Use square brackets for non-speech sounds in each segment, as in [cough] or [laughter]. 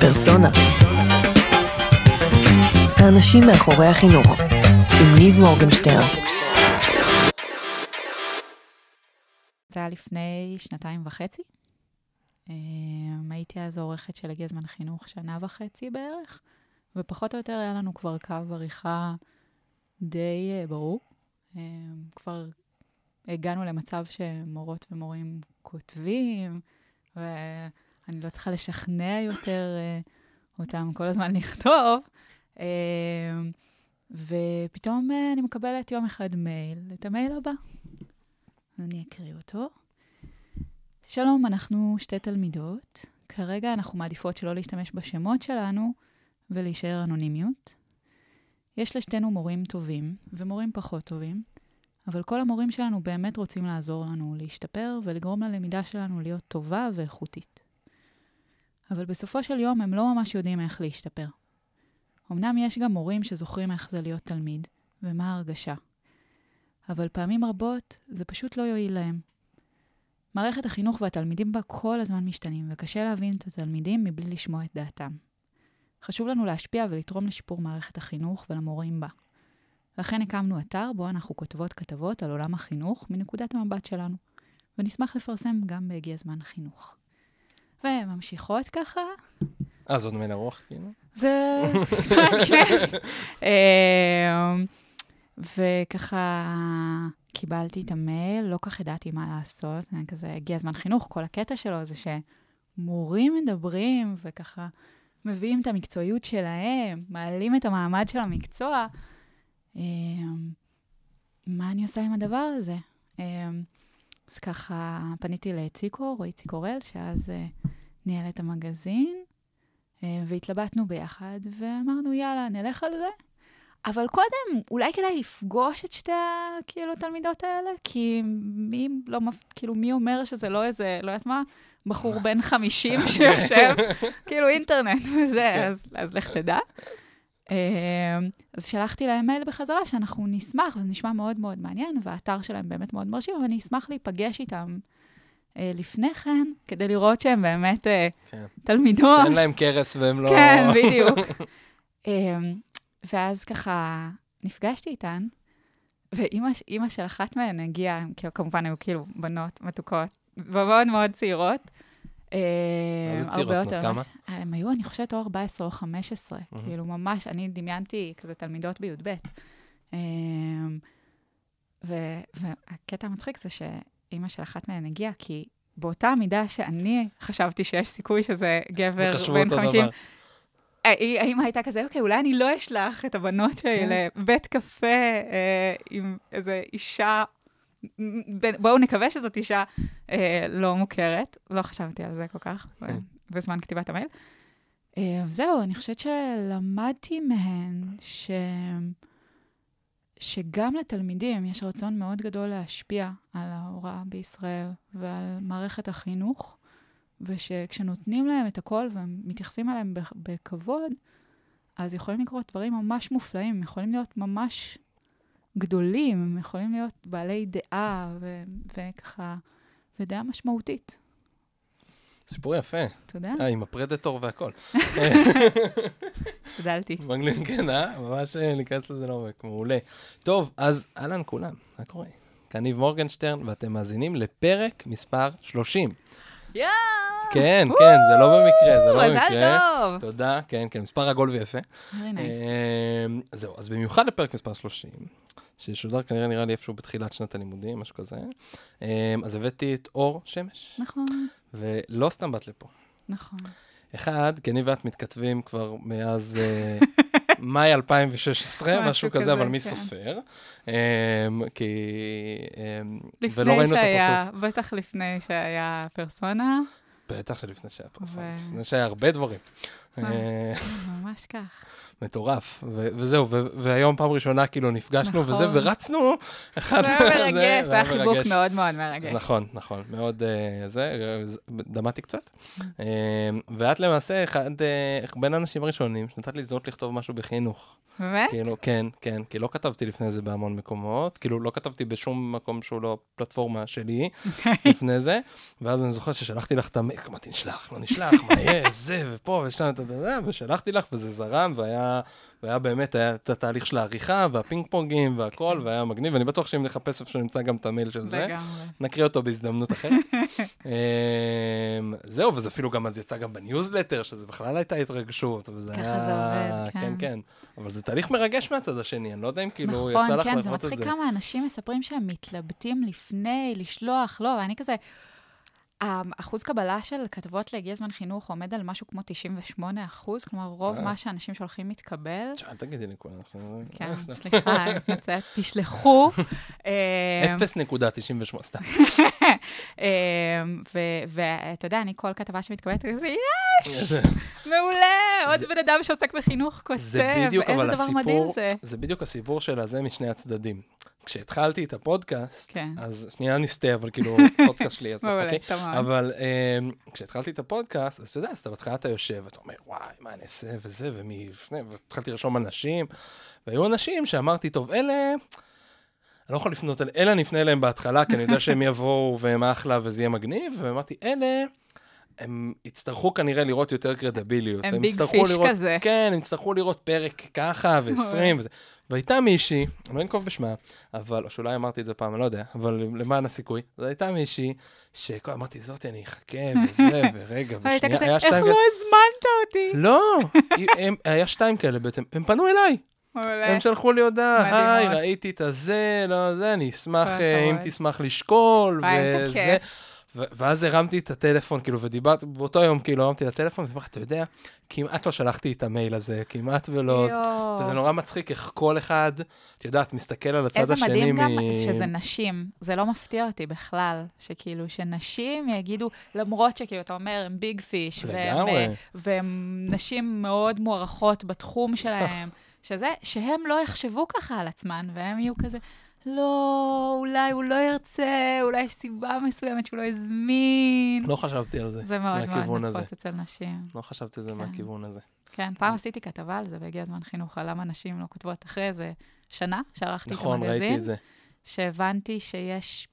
פרסונה. האנשים מאחורי החינוך, עם ניב מורגנשטרן. זה היה לפני שנתיים וחצי. אמ, הייתי אז עורכת של הגיע זמן חינוך שנה וחצי בערך, ופחות או יותר היה לנו כבר קו עריכה די אה, ברור. אמ, כבר הגענו למצב שמורות ומורים כותבים, ואני לא צריכה לשכנע יותר אה, אותם כל הזמן [laughs] לכתוב. אמ, ופתאום אה, אני מקבלת יום אחד מייל, את המייל הבא. אני אקריא אותו. שלום, אנחנו שתי תלמידות. כרגע אנחנו מעדיפות שלא להשתמש בשמות שלנו ולהישאר אנונימיות. יש לשתינו מורים טובים ומורים פחות טובים, אבל כל המורים שלנו באמת רוצים לעזור לנו להשתפר ולגרום ללמידה שלנו להיות טובה ואיכותית. אבל בסופו של יום הם לא ממש יודעים איך להשתפר. אמנם יש גם מורים שזוכרים איך זה להיות תלמיד ומה ההרגשה, אבל פעמים רבות זה פשוט לא יועיל להם. מערכת החינוך והתלמידים בה כל הזמן משתנים, וקשה להבין את התלמידים מבלי לשמוע את דעתם. חשוב לנו להשפיע ולתרום לשיפור מערכת החינוך ולמורים בה. לכן הקמנו אתר בו אנחנו כותבות כתבות על עולם החינוך מנקודת המבט שלנו, ונשמח לפרסם גם בהגיע זמן חינוך. וממשיכות ככה. אה, עוד מייל ארוך, כאילו? זה כן. [laughs] אמ, וככה קיבלתי את המייל, לא כך ידעתי מה לעשות, כזה הגיע זמן חינוך, כל הקטע שלו זה שמורים מדברים וככה מביאים את המקצועיות שלהם, מעלים את המעמד של המקצוע. אמ, מה אני עושה עם הדבר הזה? אז ככה פניתי לאציקו, רועי ציקורל, שאז אה, ניהל את המגזין, אה, והתלבטנו ביחד, ואמרנו, יאללה, נלך על זה. אבל קודם, אולי כדאי לפגוש את שתי כאילו, התלמידות האלה, כי מי, לא, כאילו, מי אומר שזה לא איזה, לא יודעת מה, בחור בן 50 [laughs] שיושב, כאילו אינטרנט וזה, כן. אז, אז לך תדע. אמ, אז שלחתי להם מייל בחזרה שאנחנו נשמח, וזה נשמע מאוד מאוד מעניין, והאתר שלהם באמת מאוד מרשים, אבל אני אשמח להיפגש איתם אה, לפני כן, כדי לראות שהם באמת אה, כן. תלמידות. שאין להם כרס והם לא... כן, בדיוק. [laughs] אמ, ואז ככה נפגשתי איתן, ואימא של אחת מהן הגיעה, כמובן היו כאילו בנות מתוקות, ומאוד מאוד צעירות. איזה אה, צעירות? בת כמה? הם היו, אני חושבת, או 14 או 15. כאילו, ממש, אני דמיינתי כזה תלמידות בי"ב. אה, והקטע המצחיק זה שאימא של אחת מהן הגיעה, כי באותה מידה שאני חשבתי שיש סיכוי שזה גבר בן 50, האמא הייתה כזה, אוקיי, אולי אני לא אשלח את הבנות שלי כן. לבית קפה אה, עם איזו אישה, בואו נקווה שזאת אישה אה, לא מוכרת. לא חשבתי על זה כל כך כן. בזמן כתיבת המייל. אה, זהו, אני חושבת שלמדתי מהן ש... שגם לתלמידים יש רצון מאוד גדול להשפיע על ההוראה בישראל ועל מערכת החינוך. ושכשנותנים להם את הכל ומתייחסים אליהם בכבוד, אז יכולים לקרות דברים ממש מופלאים, יכולים להיות ממש גדולים, הם יכולים להיות בעלי דעה ו- וככה, ודעה משמעותית. סיפור יפה. תודה. אה, עם הפרדטור והכל. השתדלתי. [laughs] מגניב, כן, אה? ממש אה, ניכנס לזה לעומק, מעולה. טוב, אז אהלן כולם, מה קורה? כאן ניב מורגנשטרן, ואתם מאזינים לפרק מספר 30. יואו! כן, כן, זה לא במקרה, זה לא במקרה. מזל טוב. תודה, כן, כן, מספר עגול ויפה. אמ, זהו, אז במיוחד לפרק מספר 30, ששודר כנראה נראה לי איפשהו בתחילת שנת הלימודים, משהו כזה, אמ, אז הבאתי את אור שמש. נכון. ולא סתם באת לפה. נכון. אחד, כי אני ואת מתכתבים כבר מאז אה, [laughs] מאי 2016, משהו כזה, אבל מי כן. סופר? אמ, כי... לפני שהיה, בטח לפני שהיה פרסונה. בטח שלפני שהיה פרסונה, לפני שהיה הרבה דברים. אה, ממש כך. מטורף, וזהו, והיום פעם ראשונה כאילו נפגשנו וזה, נכון. ורצנו אחד... זה היה מרגש, זה היה חיבוק מאוד מאוד מרגש. נכון, נכון, מאוד אה, זה, דמעתי קצת. אה, ואת למעשה אחד בין האנשים הראשונים שנתת לי הזדמנות לכתוב משהו בחינוך. באמת? כאילו, כן, כן, כי לא כתבתי לפני זה בהמון מקומות, כאילו לא כתבתי בשום מקום שהוא לא פלטפורמה שלי. אוקיי. לפני זה, ואז אני זוכר ששלחתי לך את המייל, אמרתי, נשלח, לא נשלח, מה יהיה, זה, ופה, ושם, ושלחתי לך, וזה זרם, והיה, והיה באמת, היה את התהליך של העריכה, והפינג פונגים, והכל, והיה מגניב, ואני בטוח שאם נחפש איפה שנמצא גם את המייל של זה, נקריא אותו בהזדמנות אחרת. [laughs] אמ, זהו, וזה אפילו גם אז יצא גם בניוזלטר, שזה בכלל הייתה התרגשות, וזה היה... ככה זה עובד, כן. כן, כן. אבל זה תהליך מרגש מהצד השני, אני לא יודע אם כאילו יצא לך נכון, כן, לראות זה את זה. מצחיק כמה אנשים מספרים שהם מתלבטים לפני, לשלוח, לא, ואני כזה... האחוז קבלה של כתבות להגיע זמן חינוך עומד על משהו כמו 98 אחוז, כלומר, רוב אה. מה שאנשים שולחים מתקבל. אל תגידי לכולם. עכשיו, כן, אה. סליחה, [laughs] תשלחו. אה, 0.98, סתם. [laughs] אה, ואתה יודע, אני כל כתבה שמתקבלת, כזה, יש, מעולה, עוד זה- בן אדם שעוסק בחינוך כותב, זה איזה דבר מדהים זה. זה בדיוק הסיפור של הזה משני הצדדים. כשהתחלתי את הפודקאסט, כן. אז שנייה נסטה, אבל כאילו, [laughs] פודקאסט שלי, אז מעולה, אוקיי. תמר. אבל um, כשהתחלתי את הפודקאסט, אז אתה יודע, אז אתה בהתחלה אתה יושב, ואתה אומר, וואי, מה אני אעשה וזה, ומי יפנה, והתחלתי לרשום אנשים, והיו אנשים שאמרתי, טוב, אלה, אני לא יכול לפנות אליהם, אלה אני אפנה אליהם בהתחלה, כי אני יודע שהם יבואו והם אחלה וזה יהיה מגניב, ואמרתי, אלה... הם יצטרכו כנראה לראות יותר קרדיביליות. הם ביג יצטרכו פיש לראות, כזה. כן, הם יצטרכו לראות פרק ככה [laughs] ו-20 וזה. והייתה מישהי, אני לא אנקוב בשמה, אבל, או שאולי אמרתי את זה פעם, אני לא יודע, אבל למען הסיכוי, זו הייתה מישהי, שאמרתי, זאתי, אני אחכה, [laughs] וזה, ורגע, ושנייה, היה איך שתיים לא כאלה. הזמנת אותי? לא, הם- היה שתיים כאלה בעצם, הם פנו אליי. הם שלחו לי הודעה, היי. ראיתי את הזה, לא זה, אני אשמח, אה, אם. תשמח לשקול, וזה. ואז הרמתי את הטלפון, כאילו, ודיברתי, באותו יום, כאילו, הרמתי את הטלפון, ואמרתי, אתה יודע, כמעט לא שלחתי את המייל הזה, כמעט ולא... יואו. וזה נורא מצחיק איך כל אחד, את יודעת, מסתכל על הצד איזה השני מדהים גם מ... שזה נשים, זה לא מפתיע אותי בכלל, שכאילו, שנשים יגידו, למרות שכאילו, אתה אומר, הם ביג פיש, לגמרי. והן נשים מאוד מוערכות בתחום שלהם, שזה, שהם לא יחשבו ככה על עצמן, והם יהיו כזה, לא, אולי הוא לא ירצה, אולי יש סיבה מסוימת שהוא לא הזמין. לא חשבתי על זה, זה מאוד מאוד. נפוץ אצל נשים. לא חשבתי על זה כן. מהכיוון הזה. כן, פעם עשיתי כתבה על זה, והגיע הזמן חינוך, על למה נשים לא כותבות אחרי איזה שנה שערכתי את נכון, המגזין. ראיתי את זה. שהבנתי שיש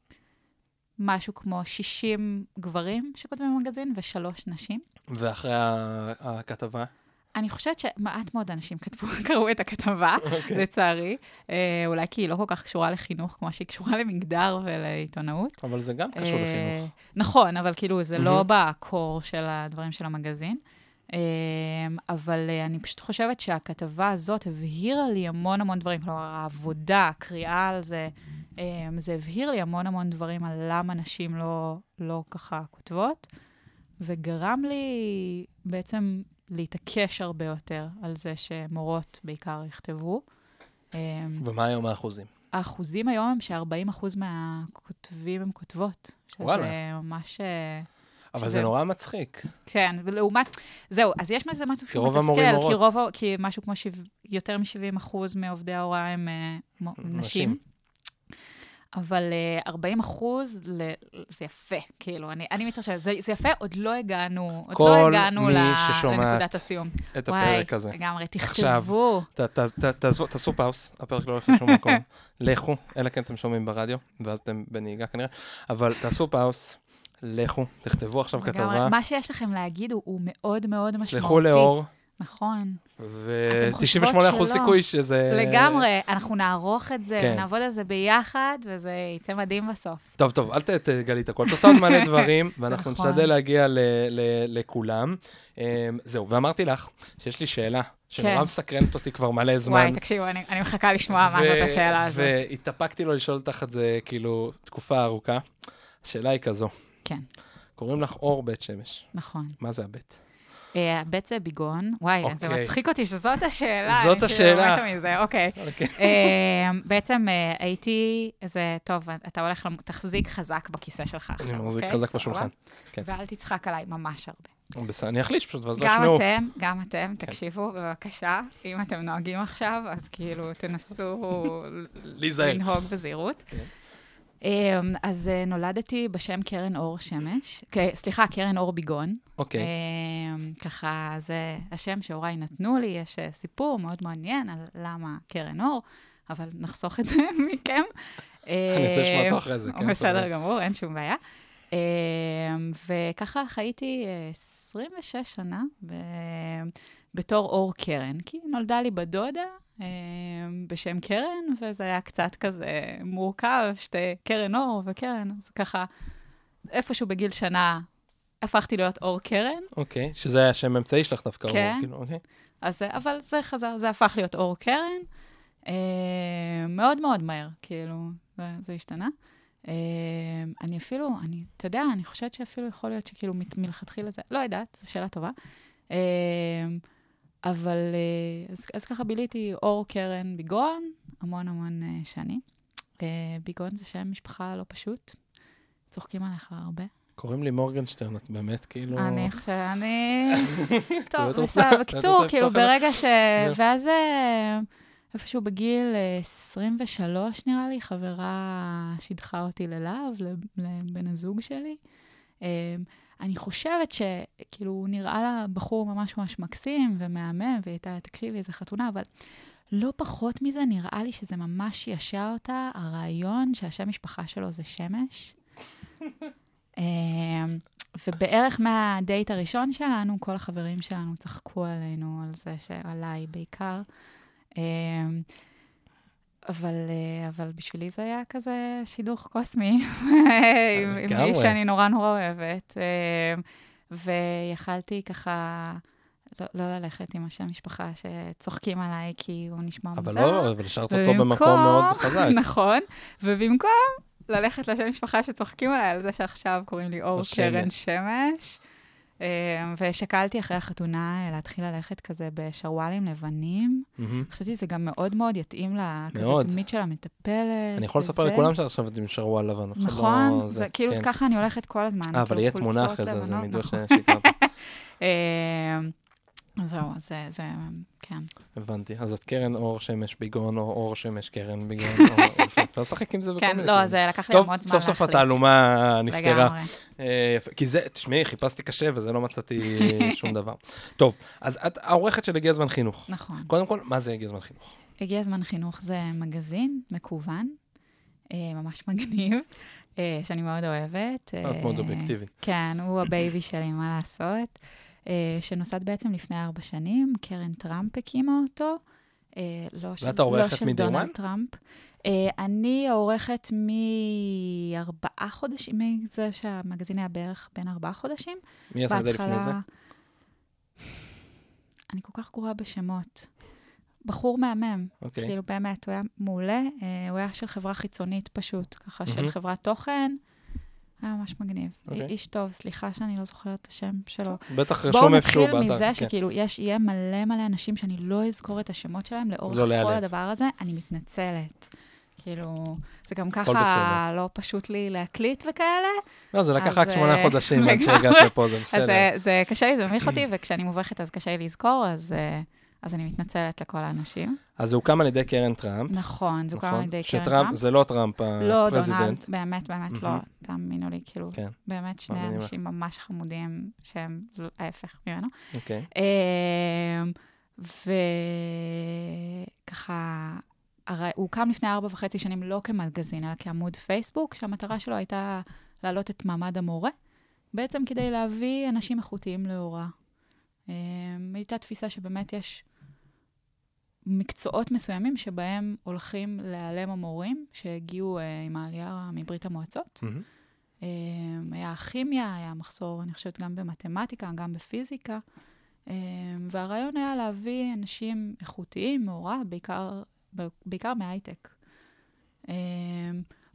משהו כמו 60 גברים שכותבים במגזין ושלוש נשים. ואחרי הכתבה? אני חושבת שמעט מאוד אנשים כתבו, [laughs] קראו את הכתבה, אוקיי. לצערי. אה, אולי כי היא לא כל כך קשורה לחינוך כמו שהיא קשורה למגדר ולעיתונאות. אבל זה גם קשור אה, לחינוך. נכון, אבל כאילו זה לא מהמם. בקור של הדברים של המגזין. אה, אבל אה, אני פשוט חושבת שהכתבה הזאת הבהירה לי המון המון דברים. כלומר, העבודה, הקריאה על זה, אה, זה הבהיר לי המון המון דברים על למה נשים לא, לא ככה כותבות, וגרם לי בעצם להתעקש הרבה יותר על זה שמורות בעיקר יכתבו. אה, ומה היום האחוזים? האחוזים היום הם ש-40% מהכותבים הם כותבות. שזה וואלה. ממש... אה, אבל שזה- זה נורא מצחיק. כן, ולעומת... זהו, אז יש מזה משהו שהוא מתסכל, כי. רוב... כי משהו כמו שיו... יותר מ-70% מעובדי ההוראה הם אה, נשים. נשים. אבל אה, 40 אחוז, ל... זה יפה, כאילו, אני, אני מתרשמת, זה, זה יפה, עוד לא הגענו, עוד כל לא הגענו מי ל... ששומעת לנקודת הסיום. את וואי, הפרק הזה. לגמרי, עכשיו. תכתבו. ת- ת- ת- תעזבו- תעשו פאוס, הפרק לא הולך לשום מקום. [laughs] לכו, אלא כן אתם שומעים ברדיו, ואז אתם בנהיגה כנראה, אבל תעשו פאוס, לכו, תכתבו עכשיו לגמרי. כתבה, מה שיש לכם להגיד הוא, הוא מאוד מאוד משמעותי. שלחו לאור, נכון. ו-98% חושבות שלא. סיכוי שזה... לגמרי, אנחנו נערוך את זה, כן. נעבוד על זה ביחד, וזה יצא מדהים בסוף. טוב, טוב, אל תגלי את הכל, את עושה עוד מלא [laughs] דברים, ואנחנו נכון. נשתדל להגיע ל- ל- לכולם. אמ, זהו, ואמרתי לך שיש לי שאלה, שנורא כן. מסקרנת אותי כבר מלא זמן. וואי, תקשיבו, אני, אני מחכה לשמוע מה זאת השאלה הזאת. והתאפקתי לו לשאול אותך את זה, כאילו, תקופה ארוכה. השאלה היא כזו, כן, קוראים לך אור בית שמש, נכון. מה זה הבית? אה, זה ביגון. וואי, זה אוקיי. מצחיק אותי שזאת השאלה. זאת אני השאלה. כאילו מתה מזה, אוקיי. אוקיי. אה, בעצם אה, הייתי, איזה, טוב, אתה הולך, למ- תחזיק חזק בכיסא שלך עכשיו, אני אוקיי? מחזיק חזק סבבה? בשולחן. כן. ואל תצחק עליי ממש הרבה. בסדר, אני אחליש פשוט, ואז לא גם ישמעו. אתם, גם אתם, כן. תקשיבו, בבקשה. אם אתם נוהגים עכשיו, אז כאילו, תנסו. לנהוג בזהירות. אמ, אז אה, נולדתי בשם קרן אור שמש, סליחה, קרן אור ביגון. אוקיי, אמ, ככה, זה השם שהוריי נתנו לי, יש אה, סיפור מאוד מעניין על למה קרן אור, אבל נחסוך את זה [laughs] מכם. אני רוצה לשמוע אותו אמ, אחרי זה, כן, בסדר. גמור, אין שום בעיה. אה, וככה חייתי אה, 26 שנה ב... בתור אור קרן, כי נולדה לי בדודה אה, בשם קרן, וזה היה קצת כזה מורכב, שתי קרן אור וקרן, אז ככה, איפשהו בגיל שנה הפכתי להיות אור קרן. אוקיי, שזה היה שם אמצעי שלך דווקא, כן. אור, כאילו, אוקיי. אז, אבל זה חזר, זה הפך להיות אור קרן, אה, מאוד מאוד מהר, כאילו, זה, זה השתנה. אה, אני אפילו, אני, אתה יודע, אני חושבת שאפילו יכול להיות שכאילו מלכתחילה זה, לא יודעת, זו שאלה טובה. אה, אבל, אה, אז, אז ככה ביליתי אור קרן ביגון, המון המון אה, שנים. אה, ביגון זה שם משפחה לא פשוט, צוחקים עליך הרבה. קוראים לי מורגנשטרן, את באמת כאילו... אני חושבת, אני... [laughs] טוב, בסדר, בקיצור, כאילו? ברגע ש... ואז איפשהו בגיל אה, 23, נראה לי, חברה שידחה אותי ללהב, לב- לבן הזוג שלי. אני חושבת שכאילו, הוא נראה לה בחור ממש ממש מקסים ומהמם, והיא הייתה, תקשיבי, איזה חתונה, אבל לא פחות מזה, נראה לי שזה ממש שישע אותה, הרעיון שהשם משפחה שלו זה שמש. [laughs] אמ, ובערך מהדייט הראשון שלנו, כל החברים שלנו צחקו עלינו, על זה שעליי בעיקר. אבל, אה, אבל בשבילי זה היה כזה שידוך קוסמי, [laughs] עם. איש שאני נורא נורא אוהבת. אמ, ויכלתי ככה לא, לא ללכת עם השם משפחה שצוחקים עליי כי הוא נשמע אבל מוזר. לא, אבל השארת אותו במקום מאוד חזק. [laughs] נכון, ובמקום ללכת לשם משפחה שצוחקים עליי על זה שעכשיו קוראים לי אור. קרן שמש. אה, ושקלתי אחרי החתונה אה, להתחיל ללכת כזה בשרוואלים לבנים. חשבתי שזה גם מאוד מאוד יתאים. תדמית של המטפלת. אני יכול לספר. לכולם שעכשיו את עם שרוואל לבן. אחד לא- נכון, זה כאילו כן. ככה אני הולכת כל הזמן. אה, אבל כאילו יהיה תמונה אחרי זה, אז הם לבנות, [laughs] זהו, זה, זה, כן. הבנתי. אז את קרן אור שמש ביגון, או אור שמש קרן ביגון, [laughs] או. אפשר לשחק עם זה בכל כן, מיני לא, כלים. זה לקח לי טוב, המון זמן סוף להחליט. סוף התעלומה נפתרה. לגמרי. אה. כי זה, תשמעי, חיפשתי קשה וזה לא מצאתי [laughs] שום דבר. טוב, אז את העורכת של הגיע זמן חינוך. נכון. קודם כל, מה זה הגיע זמן חינוך? הגיע זמן חינוך זה מגזין מקוון, אה, ממש מגניב, אה, שאני מאוד אוהבת. את מאוד אובייקטיבית. כן, הוא ה baby שלי, מה לעשות. אה, שנוסד בעצם לפני ארבע שנים, קרן טראמפ הקימה אותו. אה, לא של, ואת העורכת לא של דונלד? טראמפ. אה, אני העורכת מארבעה חודשים, מזה שהמגזין היה בערך בין ארבעה חודשים. מי עשה את זה לפני זה? אני כל כך גרועה בשמות. בחור מהמם, אוקיי. כאילו באמת, הוא היה מעולה. הוא היה של חברה חיצונית פשוט, ככה של מהמם. חברת תוכן. היה ממש מגניב. אוקיי. איש טוב, סליחה שאני לא זוכרת את השם שלו. בטח בואו רשום איפשהו נתחיל באתר. מזה כן. שכאילו, יש, יהיה מלא מלא אנשים שאני לא אזכור את השמות שלהם לאורך לא כל להיעלב. הדבר הזה. אני מתנצלת. כאילו, זה גם ככה בסדר. לא פשוט לי להקליט וכאלה. לא, זה לקח רק שמונה אה, חודשים עד. [laughs] שהגעת לפה, זה אז בסדר. זה, זה קשה לי, זה מביך אותי, וכשאני מובכת אז קשה לי לזכור, אז, אה, אז אני מתנצלת לכל האנשים. אז זה הוקם על ידי קרן טראמפ. נכון, זה הוקם על ידי קרן טראמפ. זה לא טראמפ לא, ה president. דונלד, באמת, באמת לא. תאמינו לי, כאילו, כן. באמת שני. אנשים ממש חמודים, שהם לא- ההפך ממנו. אוקיי. אמ, וככה, הרי הוא הוקם לפני ארבע וחצי שנים לא כמגזין, אלא כעמוד פייסבוק, שהמטרה שלו הייתה להעלות את מעמד המורה, בעצם כדי להביא אנשים איכותיים להוראה. אמ, הייתה תפיסה שבאמת יש מקצועות מסוימים שבהם הולכים להיעלם המורים שהגיעו אה, עם העלייה מברית המועצות. אמ, היה כימיה, היה מחסור, אני חושבת, גם במתמטיקה, גם בפיזיקה. אמ, והרעיון היה להביא אנשים איכותיים מהוראה, בעיקר, בעיקר מהייטק. אמ,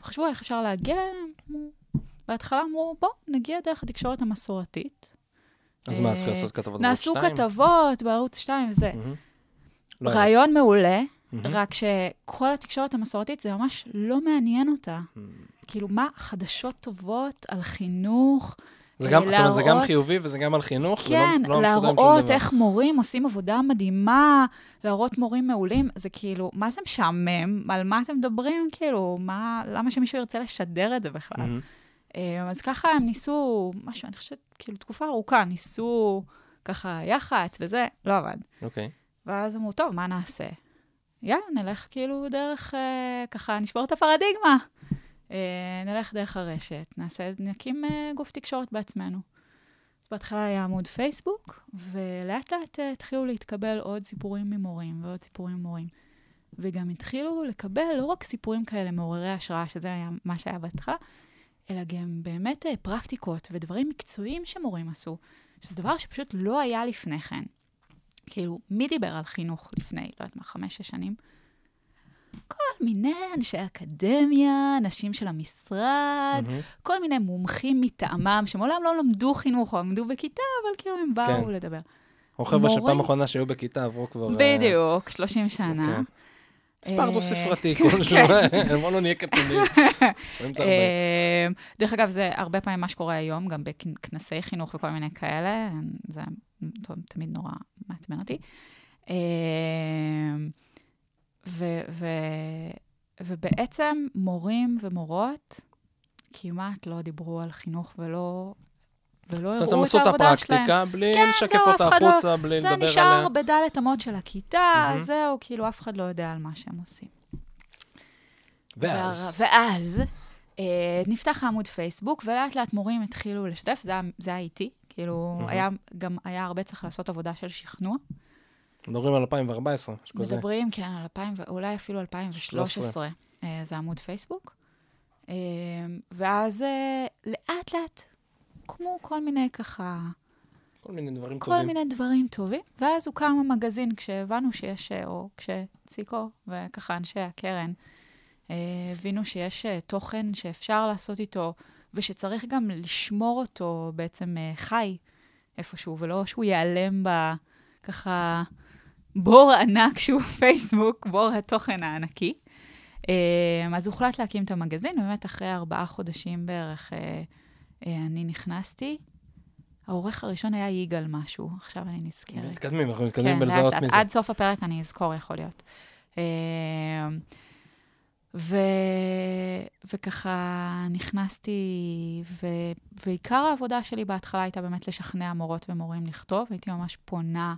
חשבו איך אפשר להגיע אליהם. בהתחלה אמרו, בואו, נגיע דרך התקשורת המסורתית. אז מה, אה, צריך לעשות כתבות בערוץ נעשו 2? כתבות בערוץ 2 וזה. מהמם. לא היה. רעיון מעולה, מהמם. רק שכל התקשורת המסורתית, זה ממש לא מעניין אותה. מהמם. כאילו, מה, חדשות טובות על חינוך, זה גם, זאת אומרת, זה גם להראות- חיובי וזה גם על חינוך, ולא- כן, לא מסתדר עם שום להראות. איך מורים עושים עבודה מדהימה, להראות מורים מעולים, זה כאילו, מה זה משעמם? על מה אתם מדברים? כאילו, מה, למה שמישהו ירצה לשדר את זה בכלל? אה, אז ככה הם ניסו, משהו, אני חושבת, כאילו, תקופה ארוכה, ניסו ככה יח"צ וזה, לא עבד. אוקיי. ואז אמרו, טוב, מה נעשה? יאללה, נלך כאילו דרך, אה, ככה, נשבור את הפרדיגמה. אה, נלך דרך הרשת, נעשה, נקים אה, גוף תקשורת בעצמנו. בהתחלה היה עמוד פייסבוק, ולאט לאט אה, התחילו להתקבל עוד סיפורים ממורים ועוד סיפורים ממורים. וגם התחילו לקבל לא רק סיפורים כאלה מעוררי השראה, שזה היה מה שהיה בהתחלה, אלא גם באמת אה, פרקטיקות ודברים מקצועיים שמורים עשו, שזה דבר שפשוט לא היה לפני כן. כאילו, מי דיבר על חינוך לפני, לא יודעת מה, חמש-שש שנים? כל מיני אנשי אקדמיה, אנשים של המשרד, מהמם. כל מיני מומחים מטעמם, שמעולם לא למדו חינוך או עמדו בכיתה, אבל כאילו הם באו כן. לדבר. או חבר'ה מורים- שפעם אחרונה שהיו בכיתה עברו כבר... אה, בדיוק, 30 שנה. [laughs] כן. מספר אה, דו-ספרתי כן. כלשהו, בוא לא נהיה קטנים. אה, דרך אגב, זה הרבה פעמים מה שקורה היום, גם בכנסי חינוך וכל מיני כאלה, זה תמיד נורא מעצבן אותי. אה, ו- ו- ובעצם מורים ומורות כמעט לא דיברו על חינוך ולא... ולא זאת אומרת, הם הראו את עשו את העבודה שלהם. הפרקטיקה בלי כן, לשקף זהו, אותה אחד לא- החוצה, בלי זה לדבר נשאר עליה. בדלת אמות של הכיתה, מהמם. זהו, כאילו אף אחד לא יודע על מה שהם עושים. ואז, ואז אה, נפתח העמוד פייסבוק, ולאט לאט מורים התחילו לשתף, זה, זה היה איתי, כאילו, מהמם. היה, גם היה הרבה צריך לעשות עבודה של שכנוע. מדברים על 2014, משהו כזה. מדברים, כן, על 2000, ו- אולי אפילו 2013, אה, זה עמוד פייסבוק. אה, ואז אה, לאט לאט, כמו כל מיני ככה, כל מיני דברים כל טובים. מיני דברים טובים, ואז הוקם המגזין כשהבנו שיש, אה, או כשציקו וככה אנשי הקרן אה, הבינו שיש אה, תוכן שאפשר לעשות איתו, ושצריך גם לשמור אותו בעצם אה, חי איפשהו, ולא שהוא ייעלם ב... ככה בור ענק שהוא [laughs] פייסבוק, בור התוכן הענקי. אה, אז הוחלט להקים את המגזין, ובאמת אחרי ארבעה חודשים בערך אה, אני נכנסתי. העורך הראשון היה יגאל משהו, עכשיו אני נזכרת. מתקדמים, אנחנו מתקדמים כן, בלזהות. מזה. עד סוף הפרק אני אזכור, יכול להיות. ו... וככה נכנסתי, ו... ועיקר העבודה שלי בהתחלה הייתה באמת לשכנע מורות ומורים לכתוב. הייתי ממש פונה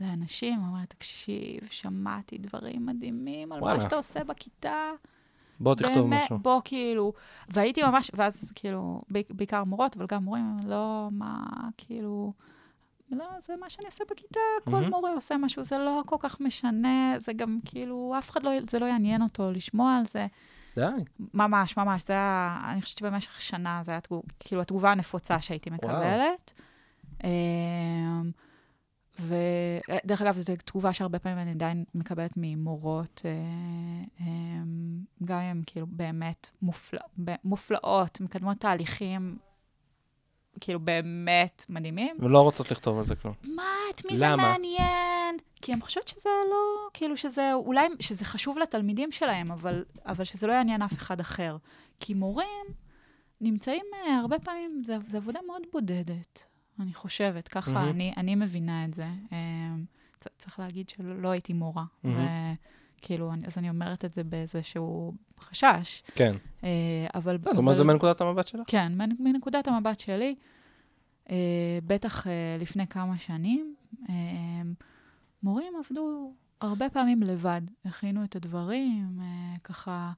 לאנשים, אומרת, תקשיב, שמעתי דברים מדהימים על וואלה. מה שאתה עושה בכיתה. בוא תכתוב באמת, משהו. בוא, כאילו, והייתי ממש, ואז כאילו, בעיק- בעיקר מורות, אבל גם מורים, לא, מה, כאילו, לא, זה מה שאני עושה בכיתה, כל מהמם. מורה עושה משהו, זה לא כל כך משנה, זה גם כאילו, אף אחד לא, זה לא יעניין אותו לשמוע על זה. די. ממש, ממש, זה היה, אני חושבת שבמשך שנה זה היה תגוב, כאילו התגובה הנפוצה שהייתי מקבלת. אמ, ודרך אגב, זו תגובה שהרבה פעמים אני עדיין מקבלת ממורות, אה, אמ, גם אם הן כאילו באמת מופלא, מופלאות, מקדמות תהליכים, כאילו באמת מדהימים. ולא רוצות לכתוב על זה כלום. מה, את מי זה למה? מעניין? כי אני חושבת שזה לא, כאילו שזה, אולי, שזה חשוב לתלמידים שלהם, אבל, אבל שזה לא יעניין אף אחד אחר. כי מורים נמצאים אה, הרבה פעמים, זה, זה עבודה מאוד בודדת, אני חושבת, ככה מהמם. אני, אני מבינה את זה. אה, צ- צריך להגיד שלא לא הייתי מורה, מהמם. וכאילו, אני- אז אני אומרת את זה באיזשהו חשש, כן. אה, אבל... בסדר, מה אבל- זה מנקודת המבט שלך? כן, מנ- מנקודת המבט שלי, אה, בטח אה, לפני כמה שנים, אה, מורים עבדו הרבה פעמים לבד, הכינו את הדברים, אה, ככה,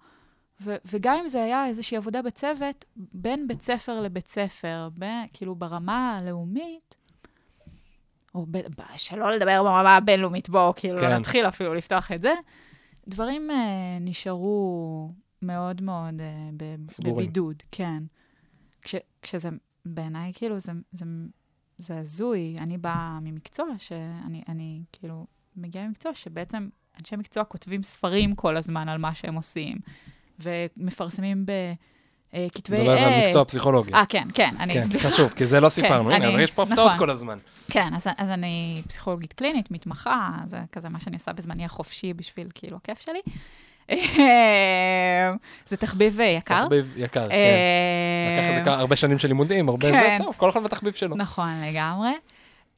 ו- וגם אם זה היה איזושהי עבודה בצוות, בין בית ספר לבית ספר, ב- כאילו ברמה הלאומית, או ב- ב- שלא לדבר ברמה הבינלאומית, בואו, כאילו, כן. לא נתחיל אפילו לפתוח את זה, דברים אה, נשארו מאוד מאוד אה, ב- סגורים. בבידוד, כן. כש, כשזה, בעיניי, כאילו, זה, זה, זה הזוי. אני באה ממקצוע שאני, אני, כאילו, מגיעה ממקצוע שבעצם אנשי מקצוע כותבים ספרים כל הזמן על מה שהם עושים, ומפרסמים בכתבי מדבר על עת. מקצוע פסיכולוגיה. אה, כן, כן, אני, כן, סליחה. חשוב, כי זה לא סיפרנו. הנה, אני- אבל יש פה הפתעות נכון. כל הזמן. כן, אז, אז אני פסיכולוגית קלינית, מתמחה, זה כזה מה שאני עושה בזמני החופשי בשביל, כאילו, הכיף שלי. זה תחביב יקר. תחביב יקר, כן. אה, לקח הרבה שנים של לימודים, הרבה כן. זה, בסדר, כל אחד בתחביב שלו. נכון, לגמרי.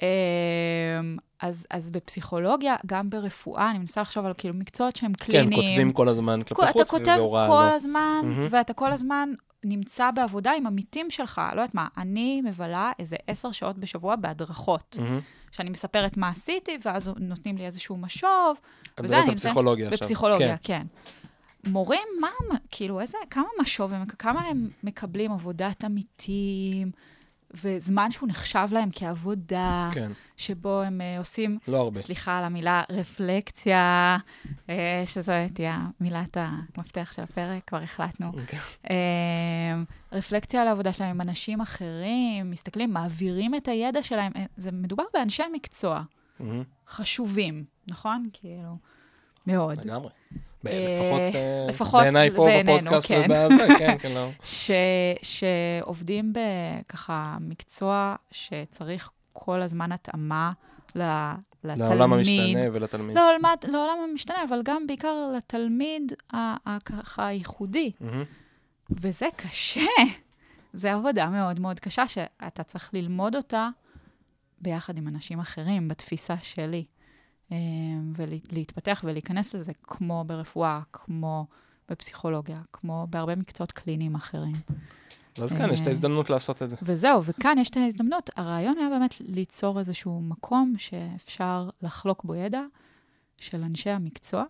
אמ, אז, אז בפסיכולוגיה, גם ברפואה, אני מנסה לחשוב על כאילו מקצועות שהם כן, קליניים. כותבים כל הזמן כלפי אתה חוץ, כותב ובהוראה כל לא. הזמן, מהמם. ואתה כל הזמן נמצא בעבודה עם עמיתים שלך. לא יודעת מה, אני מבלה איזה עשר שעות בשבוע בהדרכות, מהמם. שאני מספרת מה עשיתי, ואז נותנים לי איזשהו משוב. את וזה מדברת אני על פסיכולוגיה עכשיו. בפסיכולוגיה, כן. כן. מורים, מה, כאילו, איזה, כמה משוב כמה הם מקבלים עבודת עמיתים, וזמן שהוא נחשב להם כעבודה, כן, שבו הם אה, עושים, לא הרבה. סליחה על המילה רפלקציה, אה, שזו תהיה מילת המפתח של הפרק, כבר החלטנו. כן. אה, רפלקציה על העבודה שלהם עם אנשים אחרים, מסתכלים, מעבירים את הידע שלהם. זה מדובר באנשי מקצוע מהמם, חשובים, נכון? כאילו, מאוד. לגמרי. אה, לפחות, אה, לפחות בעיניי פה בפודקאסט כן. ובזה, כן, כן, לא. [laughs] ש, שעובדים בככה מקצוע שצריך כל הזמן התאמה לתלמיד. לעולם המשתנה ולתלמיד. לא, לעולם, המשתנה, אבל גם בעיקר לתלמיד ה- ה- ככה הייחודי. מהמם. וזה קשה. זו עבודה מאוד מאוד קשה, שאתה צריך ללמוד אותה ביחד עם אנשים אחרים, בתפיסה שלי. אה, ולהתפתח ולהיכנס לזה כמו ברפואה, כמו בפסיכולוגיה, כמו בהרבה מקצועות קליניים אחרים. אז כאן יש את אה, ההזדמנות לעשות את זה. וזהו, וכאן יש את ההזדמנות. הרעיון היה באמת ליצור איזשהו מקום שאפשר לחלוק בו ידע של אנשי המקצוע,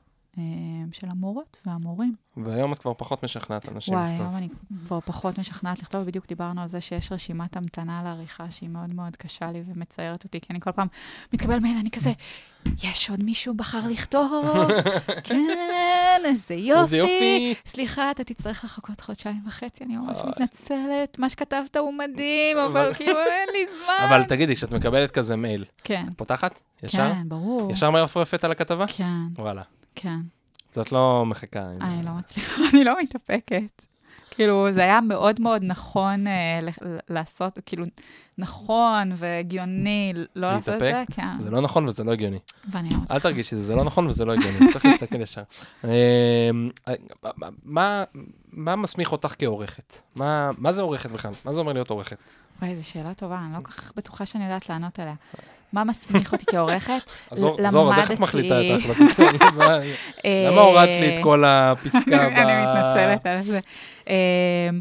של המורות והמורים. והיום את כבר פחות משכנעת אנשים וואי, לכתוב. היום אני כבר פחות משכנעת לכתוב, בדיוק דיברנו על זה שיש רשימת המתנה לעריכה שהיא מאוד מאוד קשה לי ומצערת אותי, כי אני כל פעם מתקבל מייל, אני כזה, יש עוד מישהו בחר לכתוב? [laughs] כן, איזה יופי. איזה יופי. סליחה, אתה תצטרך לחכות חודשיים וחצי, אני ממש. מתנצלת, מה שכתבת הוא מדהים, אבל אבל- כאילו אין לי זמן. אבל תגידי, כשאת מקבלת כזה מייל, כן, את פותחת? ישר? כן, ברור. ישר מרפרפת על הכתבה? כן, וואלה. כן. זאת לא מחכה. עם- אני לא מצליחה, [laughs] אני לא מתאפקת. כאילו, זה היה מאוד מאוד נכון אה, ל- לעשות, כאילו, נכון והגיוני לא לעשות את זה, להתאפק? כן. זה לא נכון וזה לא הגיוני. ואני לא מצליחה. אל תרגישי, זה לא נכון וזה לא הגיוני, [laughs] צריך להסתכל ישר. אמ, מה- מה מסמיך אותך כעורכת? מה מה זה עורכת בכלל? מה זה אומר להיות עורכת? וואי, זו שאלה טובה, אני לא כל כך בטוחה שאני יודעת לענות עליה. מה מסמיך אותי כעורכת? [laughs] אז זור, זור, אז איך את מחליטה את ההחלטות? [laughs] מה- למה הורדת לי את כל הפסקה [laughs] ב... אני מתנצלת על זה. אמ,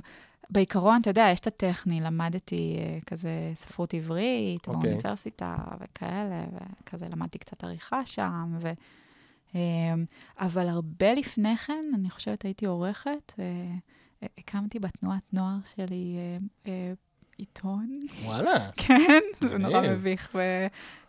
בעיקרון, אתה יודע, יש את הטכני, למדתי אה, כזה ספרות עברית אוקיי. באוניברסיטה וכאלה, וכזה למדתי קצת עריכה שם, ו... אמ, אבל הרבה לפני כן, אני חושבת, הייתי עורכת. אה, הקמתי בתנועת נוער שלי אה, אה, עיתון, וואלה, כן, זה נורא. מביך,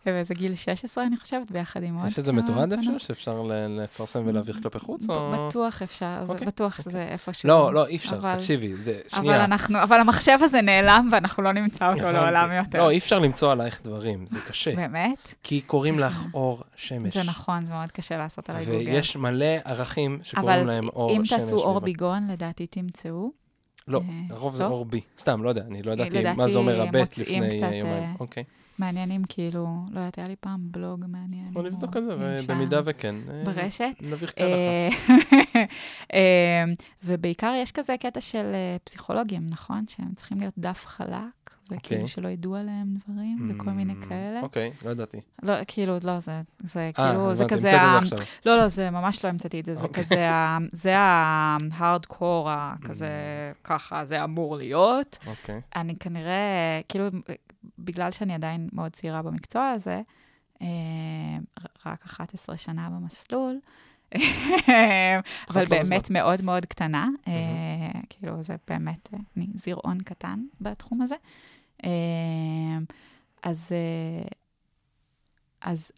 באיזה גיל 16, אני חושבת, ביחד עם עוד יש איזה מתועד. איפשהו שאפשר לפרסם ולהעביר כלפי חוץ? בטוח אפשר, זה אוקיי, בטוח אוקיי. שזה איפשהו. לא, לא, אי אפשר, אבל- תקשיבי, זה- אבל שנייה. אנחנו, אבל המחשב הזה נעלם ואנחנו לא נמצא אותו. לעולם יותר. לא, אי אפשר למצוא עלייך דברים, זה קשה. באמת? כי קוראים לך אור שמש. זה נכון, זה מאוד קשה לעשות עליי גוגל. ויש מלא ערכים שקוראים אבל להם אור אם שמש. תעשו אור. ביגון, לדעתי תמצאו. לא, אה, הרוב זה? אור בי. סתם, לא יודע, אני לא ידעתי לדעתי מה זה אומר הבט לפני אה, יומיים. אה, אוקיי. מעניינים, כאילו, לא יודעת, היה לי פעם בלוג מעניין. בוא נבדוק את זה, ובמידה וכן. אה, ברשת. נביך. אה, [laughs] אה, ובעיקר יש כזה קטע של אה, פסיכולוגים, נכון? שהם צריכים להיות דף חלק, וכאילו אוקיי. שלא ידעו עליהם דברים, וכל מיני כאלה. אוקיי, לא ידעתי. לא, כאילו, לא, זה, זה אה, כאילו, זה כזה, ה- זה. לא, לא, זה ממש לא המצאתי את זה, זה אוקיי. כזה, ה- זה ההארדקור, כזה, ככה זה אמור להיות. אוקיי. אני כנראה, כאילו, בגלל שאני עדיין מאוד צעירה במקצוע הזה, אה, רק 11 שנה במסלול, אבל לא באמת מאוד מאוד קטנה, אה, כאילו, זה באמת, אני זרעון קטן בתחום הזה. אה, אז, אה, אז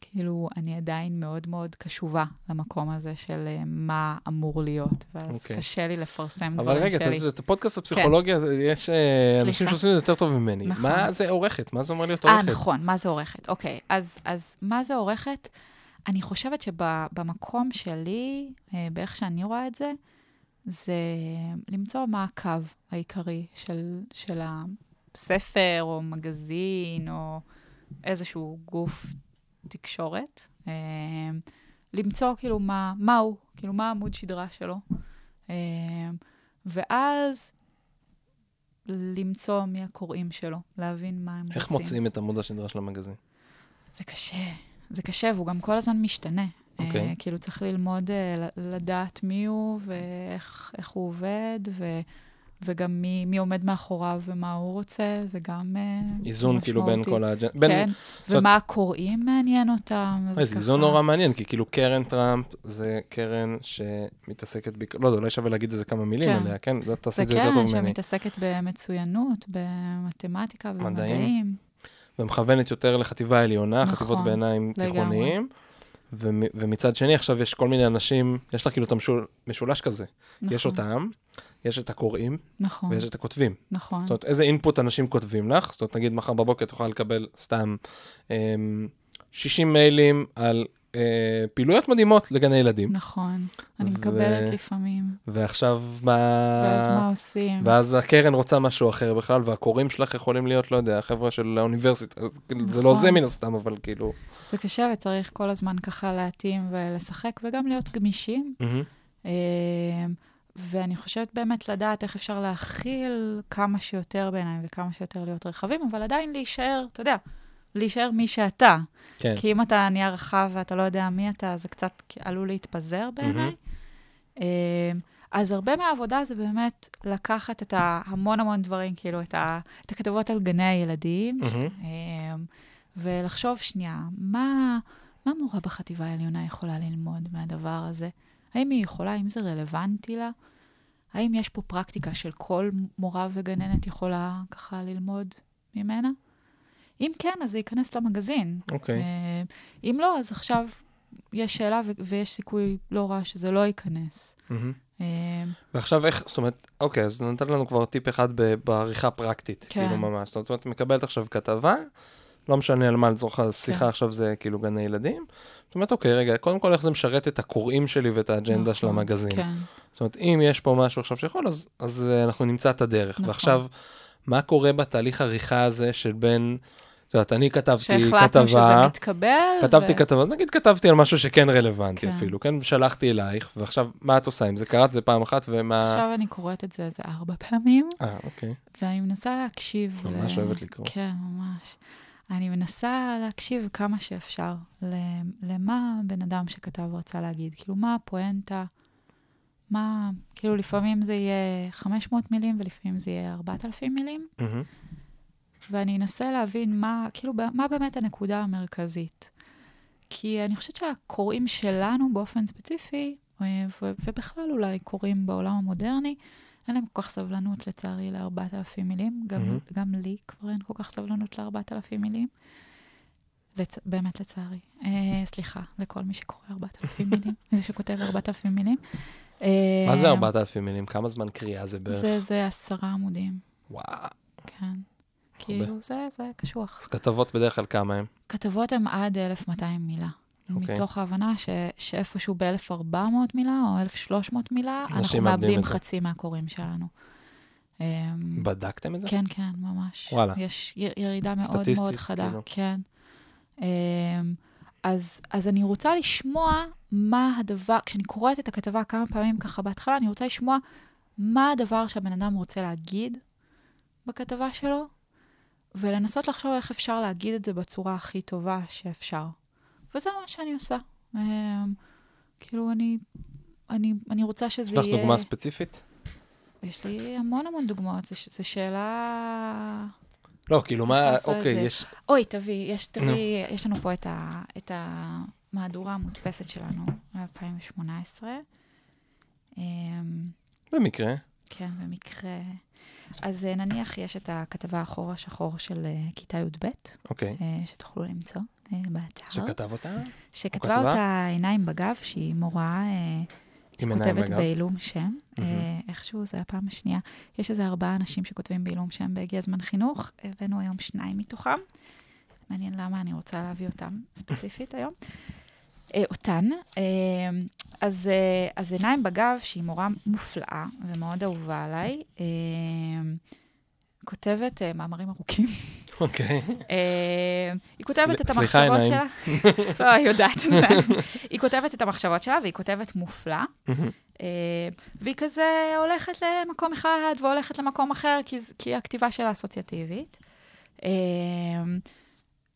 כאילו, אני עדיין מאוד מאוד קשובה למקום הזה של אה, מה אמור להיות, ואז אוקיי. קשה לי לפרסם אבל דברים רגע, שלי. תעשו את הפודקאסט הפסיכולוגיה, יש אה, אנשים סליחה. שעושים את זה יותר טוב ממני. נכון. מה זה עורכת? מה זה אומר להיות אה, עורכת? נכון, מה זה עורכת? אוקיי, אז, אז מה זה עורכת? אני חושבת שבמקום שלי, אה, באיך שאני רואה את זה, זה למצוא מה הקו העיקרי של, של הספר, או מגזין, או איזשהו גוף תקשורת. אה, למצוא כאילו מה, מה הוא, כאילו מה עמוד שדרה שלו. אה, ואז למצוא מי הקוראים שלו, להבין מה הם רוצים. איך מוצאים את עמוד השדרה של המגזין? זה קשה, זה קשה, והוא גם כל הזמן משתנה. אוקיי. Uh, כאילו, צריך ללמוד uh, לדעת מי הוא ואיך איך הוא עובד, ו, וגם מי, מי עומד מאחוריו ומה הוא רוצה, זה גם אה, איזון כאילו בין משמעותי. כל האג'נדה. בין- כן, זאת- ומה הקוראים מעניין אותם. אז זה ככה- איזון נורא מעניין, כי כאילו קרן טראמפ זה קרן שמתעסקת, בעיקר- לא יודע, אולי שווה להגיד איזה כמה מילים כן. עליה, כן? לא תעשי זה את זה יותר טוב קרן. שמתעסקת במצוינות, במתמטיקה מדעים. ובמדעים. ומכוונת יותר לחטיבה העליונה, נכון, חטיבות ביניים. תיכוניים. ומ- ומצד שני, עכשיו יש כל מיני אנשים, יש לה כאילו את המשולש כזה. נכון, יש אותם, יש את הקוראים, נכון, ויש את הכותבים. נכון. זאת אומרת, איזה אינפוט אנשים כותבים לך? זאת אומרת, נגיד מחר בבוקר תוכל לקבל סתם אמ, 60 מיילים על אה, פעילויות מדהימות לגני ילדים. נכון. אני ו- מקבלת לפעמים, ועכשיו מה... ואז מה עושים? ואז הקרן רוצה משהו אחר בכלל, והקוראים שלך יכולים להיות, לא יודע, החבר'ה של האוניברסיטה. כאילו, זה לא נכון. זה מן הסתם, אבל כאילו... זה קשה וצריך כל הזמן ככה להתאים ולשחק, וגם להיות גמישים. מהמם. ואני חושבת באמת לדעת איך אפשר להכיל כמה שיותר בעיניים וכמה שיותר להיות רחבים, אבל עדיין להישאר, אתה יודע, להישאר מי שאתה. כן. כי אם אתה נהיה רחב ואתה לא יודע מי אתה, זה קצת עלול להתפזר בעיניי. אה, אז הרבה מהעבודה זה באמת לקחת את ההמון המון דברים, כאילו, את, ה, את הכתבות על גני הילדים. אה, ולחשוב שנייה, מה, מה מורה בחטיבה העליונה יכולה ללמוד מהדבר הזה? האם היא יכולה, האם זה רלוונטי לה? האם יש פה פרקטיקה של כל מורה וגננת יכולה ככה ללמוד ממנה? אם כן, אז זה ייכנס למגזין. אוקיי. אה, אם לא, אז עכשיו יש שאלה ו- ויש סיכוי לא רע שזה לא ייכנס. אה, ועכשיו איך, זאת אומרת, אוקיי, אז נתת לנו כבר טיפ אחד בעריכה פרקטית, כן. כאילו ממש. זאת אומרת, מקבלת עכשיו כתבה, לא משנה על מה לצורך השיחה כן. עכשיו זה כאילו גני ילדים. זאת אומרת, אוקיי, רגע, קודם כל איך זה משרת את הקוראים שלי ואת האג'נדה של נכון, המגזין. כן, זאת אומרת, אם יש פה משהו עכשיו שיכול, אז, אז אה, אנחנו נמצא את הדרך. נכון. ועכשיו, מה קורה בתהליך עריכה הזה של בין, את יודעת, אני כתבתי שהחלטנו שזה כתבה, מתקבל. כתבתי ו- כתבה, אז נגיד כתבתי על משהו שכן רלוונטי כן. אפילו, כן? ושלחתי אלייך, ועכשיו, מה את עושה עם זה? קראת את זה פעם אחת, ומה... עכשיו אני קוראת את זה איזה ארבע פעמים, אה, אוקיי. ואני מנסה להקשיב. ממש אוהבת לקרוא. כן, ממש. אני מנסה להקשיב כמה שאפשר למה בן אדם שכתב רצה להגיד. כאילו, מה הפואנטה? מה, כאילו, לפעמים זה יהיה 500 מילים ולפעמים זה יהיה 4,000 מילים. ואני אנסה להבין מה, כאילו, מה באמת הנקודה המרכזית. כי אני חושבת שהקוראים שלנו באופן ספציפי, אה, ובכלל אולי קוראים בעולם המודרני, אין להם כל כך סבלנות, לצערי, ל-4,000 מילים. גם, מהמם. גם לי כבר אין כל כך סבלנות ל-4,000 מילים. לצ... באמת לצערי. אה, סליחה, לכל מי שקורא 4,000 מילים, [laughs] מי שכותב 4,000 מילים. מה אה, זה 4,000 מילים? כמה זמן קריאה זה בערך? זה, זה עשרה עמודים, וואו. כן. כאילו, זה, זה קשוח. אז כתבות בדרך כלל כמה הם? כתבות הן עד 1,200 מילה. אוקיי. מתוך ההבנה ש, שאיפשהו ב-1,400 מילה או 1,300 מילה, אנחנו מאבדים. חצי מהקוראים שלנו. אמ, בדקתם את זה? כן, כן, ממש. וואלה. יש יר- ירידה מאוד סטטיסטית, מאוד חדה, כאילו. כן. אמ, אז, אז אני רוצה לשמוע מה הדבר, כשאני קוראת את הכתבה כמה פעמים ככה בהתחלה, אני רוצה לשמוע מה הדבר שהבן אדם רוצה להגיד בכתבה שלו, ולנסות לחשוב איך אפשר להגיד את זה בצורה הכי טובה שאפשר. וזה מה שאני עושה. אמ, כאילו, אני, אני, אני רוצה שזה יש לך יהיה... דוגמה ספציפית? יש לי המון המון דוגמאות, זו שאלה... לא, כאילו מה, אוקיי. יש... אוי, תביא, יש, תביא, יש לנו פה את, ה, את המהדורה המודפסת שלנו, מ-2018. אמ, במקרה. כן, במקרה. אז אה, נניח יש את הכתבה החור השחור של אה, כיתה י"ב, אוקיי. אה, שתוכלו למצוא באתר. שכתב אותה? שכתבה כתבה? אותה עיניים בגב, שהיא מורה אה, שכותבת? בעילום שם. אה. איכשהו, זו הפעם השנייה. יש איזה ארבעה אנשים שכותבים בעילום שם בהגיע זמן חינוך, הבאנו היום שניים מתוכם. מעניין למה אני רוצה להביא אותם ספציפית [laughs] היום. אה, אותן. אה, אז, אה, אז עיניים בגב, שהיא מורה מופלאה ומאוד אהובה עליי, אה, כותבת אה, מאמרים ארוכים. אוקיי. אה, היא כותבת את המחשבות שלה. עיניים. [laughs] לא, היא יודעת את זה. היא כותבת את המחשבות שלה, והיא כותבת מופלא. אה, והיא כזה הולכת למקום אחד והולכת למקום אחר, כי, כי הכתיבה שלה אסוציאטיבית. אה,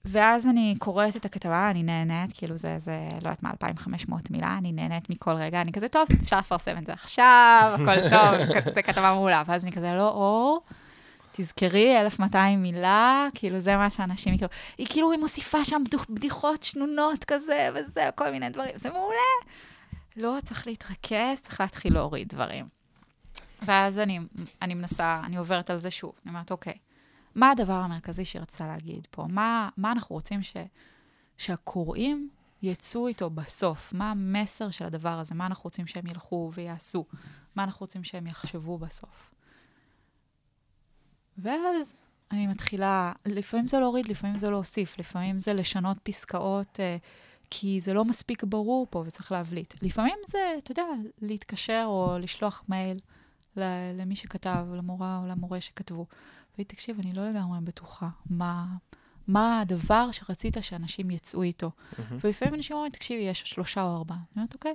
ואז אני קוראת את הכתבה, אני נהנית, כאילו זה, זה, לא יודעת מה, 2,500 מילה, אני נהנית מכל רגע, אני כזה, טוב, אפשר לפרסם את זה עכשיו, הכל טוב, [laughs] זה כתבה מעולה. ואז אני כזה, לא, אור, תזכרי, 1,200 מילה, כאילו זה מה שאנשים כאילו, היא כאילו, היא מוסיפה שם בדיחות שנונות כזה, וזה, כל מיני דברים, זה מעולה. לא, צריך להתרכז, צריך להתחיל להוריד דברים. ואז אני, אני מנסה, אני עוברת על זה שוב. אני אומרת, אוקיי, מה הדבר המרכזי שהיא רצתה להגיד פה? מה, מה אנחנו רוצים ש, שהקוראים יצאו איתו בסוף? מה המסר של הדבר הזה? מה אנחנו רוצים שהם ילכו ויעשו? מה אנחנו רוצים שהם יחשבו בסוף? ואז אני מתחילה, לפעמים זה להוריד, לפעמים זה להוסיף, לפעמים זה לשנות פסקאות, אה, כי זה לא מספיק ברור פה וצריך להבליט. לפעמים זה, אתה יודע, להתקשר או לשלוח מייל למי שכתב, למורה או למורה שכתבו. והיא, תקשיב, אני לא לגמרי בטוחה מה, מה הדבר שרצית שאנשים יצאו איתו. Mm-hmm. ולפעמים אנשים אומרים, תקשיבי, יש שלושה או ארבעה. אני אומרת, אוקיי.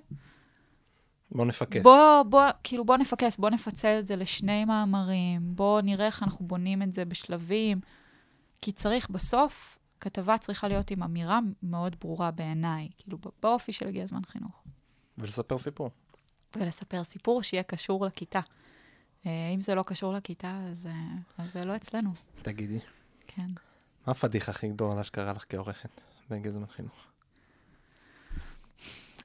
בוא נפקס. בוא, בוא, כאילו, בוא נפקס, בוא נפצל את זה לשני מאמרים, בוא נראה איך אנחנו בונים את זה בשלבים. כי צריך, בסוף, כתבה צריכה להיות עם אמירה מאוד ברורה בעיניי, כאילו, באופי של הגיע הזמן חינוך. ולספר סיפור. ולספר סיפור שיהיה קשור לכיתה. אה, אם זה לא קשור לכיתה, אז, אה, אז זה לא אצלנו. תגידי. כן. מה הפדיחה הכי גדולה שקרה לך כעורכת בהגיע זמן חינוך?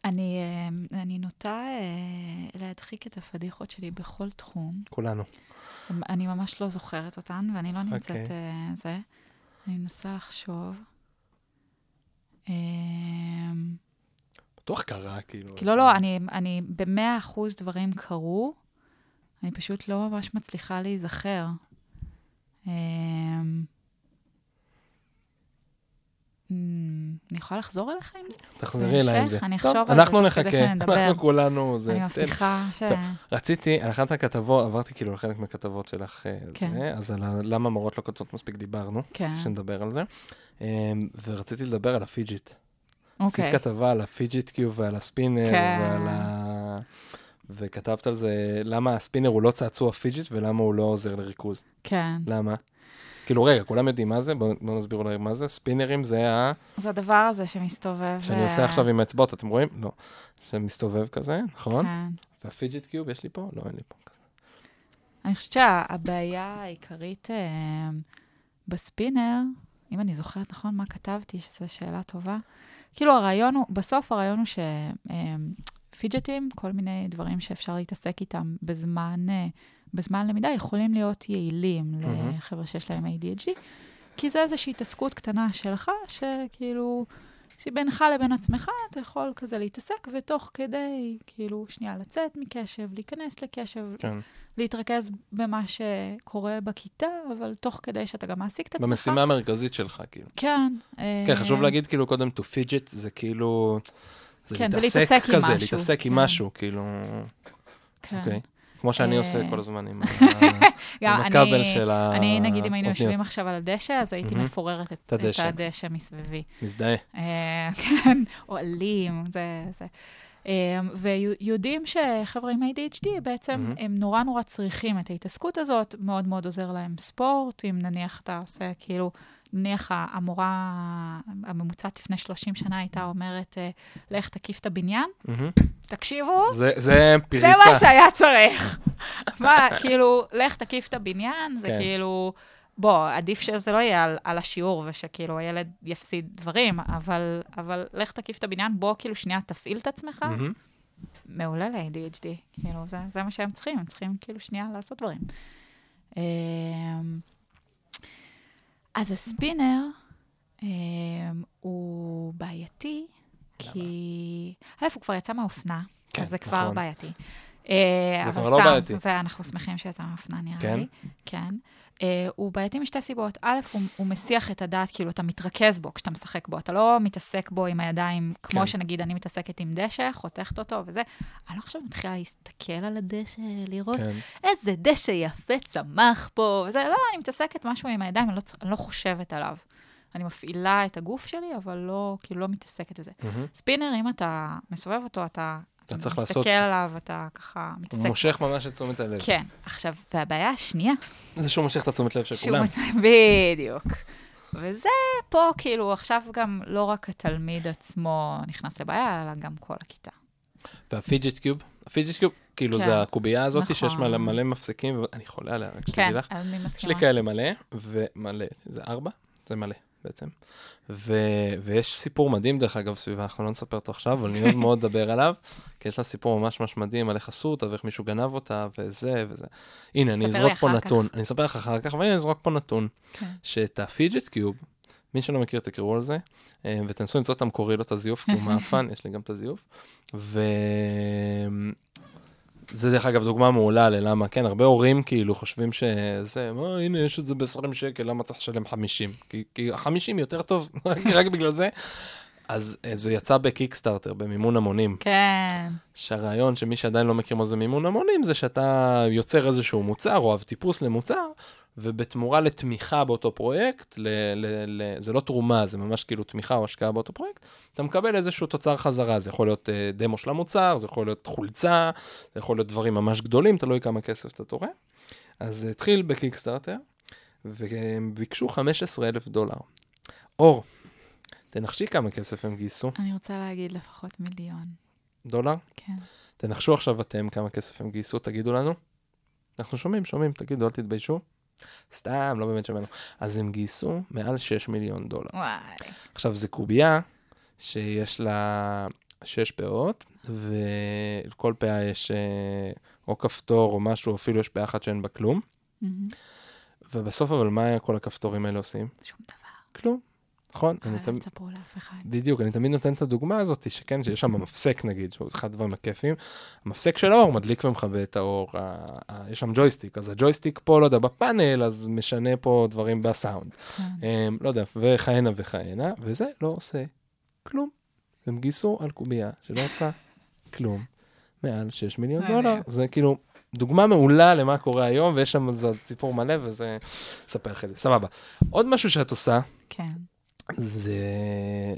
אני, אה, אני נוטה להדחיק את הפדיחות שלי בכל תחום. כולנו. אני ממש לא זוכרת אותן, ואני לא נמצאת okay. אוקיי. זה. אני מנסה לחשוב. בטוח קרה, כאילו. לא, לא, אני, אני במאה אחוז דברים קרו. אני פשוט לא ממש מצליחה להיזכר. אמ, אני יכולה לחזור אליך עם זה? תחזרי אליי עם זה. אני אחשוב על זה אנחנו נחכה, אנחנו כולנו... אני מבטיחה ש... רציתי, על אחת הכתבות, עברתי כאילו לחלק מהכתבות שלך אה, כן. זה, אז על למה מורות לא כותבות מספיק דיברנו, כן. שנדבר על זה, אמ, ורציתי לדבר על ה fidget. אוקיי. עשית כתבה על ה fidget cube ועל הספינר כן. ועל ה... וכתבת על זה, למה הספינר הוא לא צעצוע fidget ולמה הוא לא עוזר לריכוז. כן. למה? כאילו, רגע, כולם יודעים מה זה? בואו בוא נסביר אולי מה זה. ספינרים זה ה... זה הדבר הזה שמסתובב. שאני. עושה עכשיו עם האצבעות, אתם רואים? לא. שמסתובב כזה, נכון? כן. והפיג'יט קיוב יש לי פה? לא, אין לי פה כזה. אני חושבת שהבעיה העיקרית אה, בספינר, אם אני זוכרת נכון מה כתבתי, שזו שאלה טובה, כאילו הרעיון הוא, בסוף הרעיון הוא ש... אה, פיג'טים, כל מיני דברים שאפשר להתעסק איתם בזמן, אה, בזמן למידה, יכולים להיות יעילים mm-hmm. לחבר'ה שיש להם ADHD, כי זה איזושהי התעסקות קטנה שלך, שכאילו, שבינך לבין עצמך אתה יכול כזה להתעסק, ותוך כדי, כאילו, שנייה, לצאת מקשב, להיכנס לקשב, כן. להתרכז במה שקורה בכיתה, אבל תוך כדי שאתה גם מעסיק את עצמך. במשימה המרכזית שלך, כאילו. כן. כן, חשוב להגיד, כאילו, קודם, to fidget, זה כאילו... זה כן, להתעסק זה להתעסק כזה, משהו. להתעסק כן. עם משהו, כאילו... כן. Okay. אוקיי. כמו שאני אה, עושה כל הזמן עם [laughs] הכבל של האוזניות. אני, נגיד, אם היינו יושבים עכשיו על הדשא, אז הייתי מפוררת את הדשא מסביבי. מזדהה. אה, [laughs] כן, אוהלים, זה... אה, ויודעים שחבר'ה עם ADHD בעצם הם נורא נורא צריכים את ההתעסקות הזאת, מאוד מאוד עוזר להם ספורט, אם נניח אתה עושה כאילו נניח המורה הממוצעת לפני 30 שנה הייתה אומרת, אה, לך תקיף את הבניין, תקשיבו, זה, זה פריצה. זה מה שהיה צריך. [laughs] מה, כאילו, לך תקיף את הבניין, זה כן. כאילו, בוא, עדיף שזה לא יהיה על, על השיעור ושכאילו הילד יפסיד דברים, אבל, אבל לך תקיף את הבניין, בוא כאילו שנייה תפעיל את עצמך. מעולה ל-ADHD, כאילו, זה, זה מה שהם צריכים, הם צריכים כאילו שנייה לעשות דברים. אמ, אז הספינר אה, הוא בעייתי, כי... א', הוא כבר יצא מהאופנה, כן, אז זה כבר נכון. בעייתי. אה, זה כבר לא בעייתי. זה, אנחנו שמחים שיצא מהאופנה, נראה כן? לי. כן. Uh, הוא בעייתי משתי סיבות. א', הוא, הוא מסיח את הדעת, כאילו, אתה מתרכז בו כשאתה משחק בו. אתה לא מתעסק בו עם הידיים, כמו כן. שנגיד אני מתעסקת עם דשא, חותכת אותו וזה. אני לא עכשיו מתחילה להסתכל על הדשא, לראות כן. איזה דשא יפה צמח פה, וזה. לא, אני מתעסקת משהו עם הידיים, אני לא, אני לא חושבת עליו. אני מפעילה את הגוף שלי, אבל לא, כאילו, לא מתעסקת בזה. Mm-hmm. ספינר, אם אתה מסובב אותו, אתה אתה צריך לעשות... מסתכל עליו, אתה ככה מתעסק. הוא מושך ממש את תשומת הלב. כן. עכשיו, והבעיה השנייה... זה שהוא מושך את התשומת לב של כולם. בדיוק. וזה פה, כאילו, עכשיו גם לא רק התלמיד עצמו נכנס לבעיה, אלא גם כל הכיתה. והפיג'ט קיוב? הפיג'ט קיוב, כאילו, כן. זה הקובייה הזאת נכון. שיש מלא, מלא מפסיקים, ואני חולה עליה, רק שתדעי כן, לך. אני יש מסכימה. לי כאלה מלא, ומלא, זה ארבע? זה מלא בעצם. ו... ויש סיפור מדהים, דרך אגב, סביבה, אנחנו לא נספר אותו עכשיו, אבל אני אוהב מאוד לדבר עליו, כי יש לה סיפור ממש ממש מדהים על איך עשו אותה ואיך מישהו גנב אותה, וזה וזה. הנה, אני אזרוק פה אחר כך. נתון, אני אספר לך אחר כך, אבל אני אזרוק פה נתון, כן. שאת הפיג'ט קיוב, מי שלא מכיר, תקראו על זה, אה, ותנסו למצוא את המקורי, לא את הזיוף, כי הוא [laughs] מאפן, יש לי גם את הזיוף. ו... זה דרך אגב דוגמה מעולה ללמה, כן, הרבה הורים כאילו חושבים שזה, מה, הנה, יש את זה ב-20 שקל, למה צריך לשלם 50? כי, כי 50 יותר טוב, [laughs] רק בגלל זה. אז אה, זה יצא בקיקסטארטר, במימון המונים. כן, שהרעיון שמי שעדיין לא מכיר מה זה מימון המונים, זה שאתה יוצר איזשהו מוצר או אב טיפוס למוצר, ובתמורה לתמיכה באותו פרויקט, ל, ל, ל, זה לא תרומה, זה ממש כאילו תמיכה או השקעה באותו פרויקט, אתה מקבל איזשהו תוצר חזרה, זה יכול להיות אה, דמו של המוצר, זה יכול להיות חולצה, זה יכול להיות דברים ממש גדולים, תלוי כמה כסף אתה תורם. אז זה התחיל בקיקסטארטר, והם ביקשו 15 אלף דולר. אור, תנחשי כמה כסף הם גייסו, אני רוצה להגיד לפחות מיליון. דולר? כן. תנחשו עכשיו אתם כמה כסף הם גייסו, תגידו לנו. אנחנו שומעים, שומעים, תגידו, אל תתביישו. סתם, לא באמת שמענו. אז הם גייסו מעל 6 מיליון דולר. וואי. עכשיו, זו קובייה שיש לה 6 פאות, ולכל פאה יש אה, או כפתור או משהו, אפילו יש פאה אחת שאין בה כלום. מהמם. ובסוף, אבל מה כל הכפתורים האלה עושים? שום דבר. כלום. נכון? אני אל תמיד... תספרו לאף אחד. בדיוק, אני תמיד נותן את הדוגמה הזאת, שכן, שיש שם מפסק נגיד, שהוא אחד הדברים הכיפים, המפסק של האור מדליק ומכבה את האור, ה- ה- יש שם ג'ויסטיק, אז הג'ויסטיק פה, לא יודע, בפאנל, אז משנה פה דברים בסאונד. כן. אמ, לא יודע, וכהנה וכהנה, וזה לא עושה כלום. הם גייסו על קובייה שלא עושה כלום, מעל 6 מיליון. דולר. זה כאילו דוגמה מעולה למה קורה היום, ויש שם על זה סיפור מלא, וזה, אספר אחרי זה, סבבה. עוד משהו שאת עושה, כן. זה,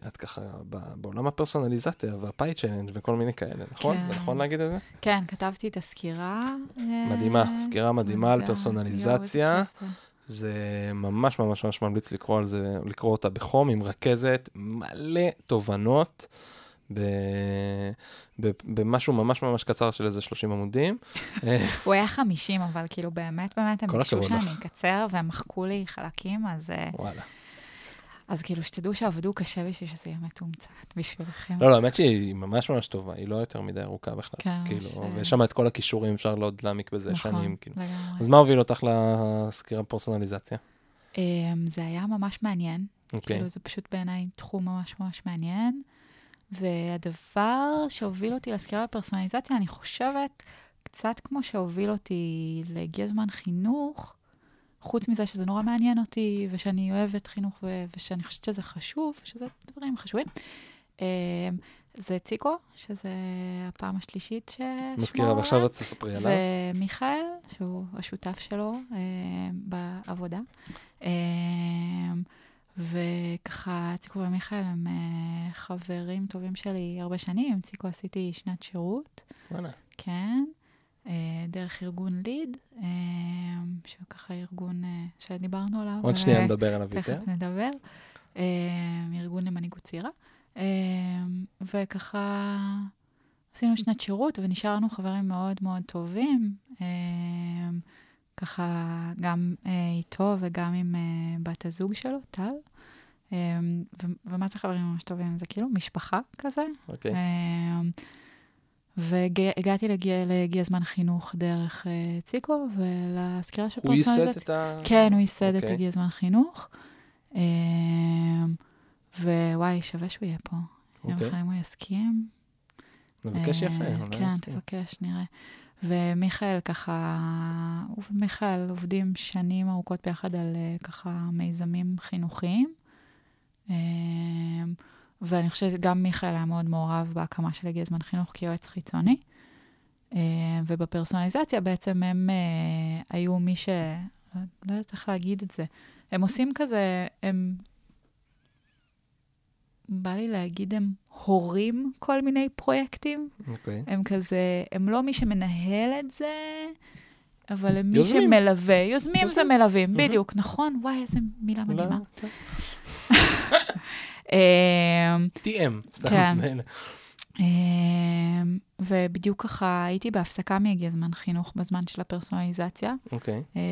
את ככה בעולם הפרסונליזציה והפאי צ'לנג' וכל מיני כאלה, נכון? כן. זה נכון להגיד את זה? כן, כתבתי את הסקירה. אה, מדהימה, סקירה מדהימה על. פרסונליזציה. זה. ממש ממש ממש ממליץ לקרוא על זה, לקרוא אותה בחום, עם רכזת, מלא תובנות, ב, ב, במשהו ממש ממש קצר של איזה 30 עמודים. [laughs] הוא היה 50, אבל כאילו באמת, באמת, הם ביקשו. שאני אקצר, והם מחקו לי חלקים, אז, אה, וואלה. אז כאילו, שתדעו שעבדו קשה בשביל שזה יהיה מתומצת בשבילכם. לא, לא, האמת שהיא ממש ממש טובה, היא לא יותר מדי ארוכה בכלל. כן, כאילו, ש- ויש שם את כל הכישורים, אפשר לא עוד להעמיק בזה נכון, שנים. כאילו. לגמרי. אז מה הוביל אותך לסקירה פרסונליזציה? אמ, זה היה ממש מעניין. אוקיי. כאילו, זה פשוט בעיניי תחום ממש ממש מעניין. והדבר שהוביל אותי לסקירה בפרסונליזציה, אני חושבת, קצת כמו שהוביל אותי להגיע זמן חינוך, חוץ מזה שזה נורא מעניין אותי, ושאני אוהבת חינוך, ו- ושאני חושבת שזה חשוב, שזה דברים חשובים. אמ, זה ציקו, שזה הפעם השלישית ששמו מזכירה, ועכשיו את תספרי עליו. ומיכאל, שהוא השותף שלו אה, בעבודה. אה, וככה, ציקו ומיכאל הם אה, חברים טובים שלי הרבה שנים. ציקו עשיתי שנת שירות, וואלה. כן, דרך ארגון ליד, אה, שהוא ככה ארגון אה, שדיברנו עליו. עוד שנייה נדבר עליו יותר. תכף נדבר. אה, ארגון למנהיגות צעירה. אה, וככה עשינו שנת שירות ונשארנו חברים מאוד מאוד טובים. אה, ככה גם אה, איתו וגם עם אה, בת הזוג שלו, טל. אה, ומה זה חברים ממש טובים? זה כאילו משפחה כזה. אוקיי. אה, והגעתי לגיע זמן חינוך דרך אה, ציקו, ולסקירה של הוא ייסד. את ה... כן, הוא ייסד את אוקיי. הגיע זמן חינוך. אמ, ווואי, שווה שהוא יהיה פה. יום אוקיי. אחד אם הוא יסכים. מבקש אה, יפה, אולי כן. תבקש, נראה. ומיכאל ככה, הוא ומיכאל עובדים שנים ארוכות ביחד על ככה מיזמים חינוכיים. ואני חושבת שגם מיכאל היה מאוד מעורב בהקמה של הגיע זמן חינוך כיועץ חיצוני. אה, ובפרסונליזציה בעצם הם אה, היו מי ש... לא, יודעת איך להגיד את זה. הם עושים כזה, הם... בא לי להגיד, הם הורים כל מיני פרויקטים. אוקיי. הם כזה, הם לא מי שמנהל את זה, אבל למי יוזמים. שמלווה, יוזמים יוזמים. ומלווים, מהמם. בדיוק, נכון? וואי, איזה מילה מדהימה. לא, אמ, TM, סתם. כן. [laughs] אמ, ובדיוק ככה הייתי בהפסקה מהגיע זמן חינוך בזמן של הפרסונליזציה. אוקיי. אה,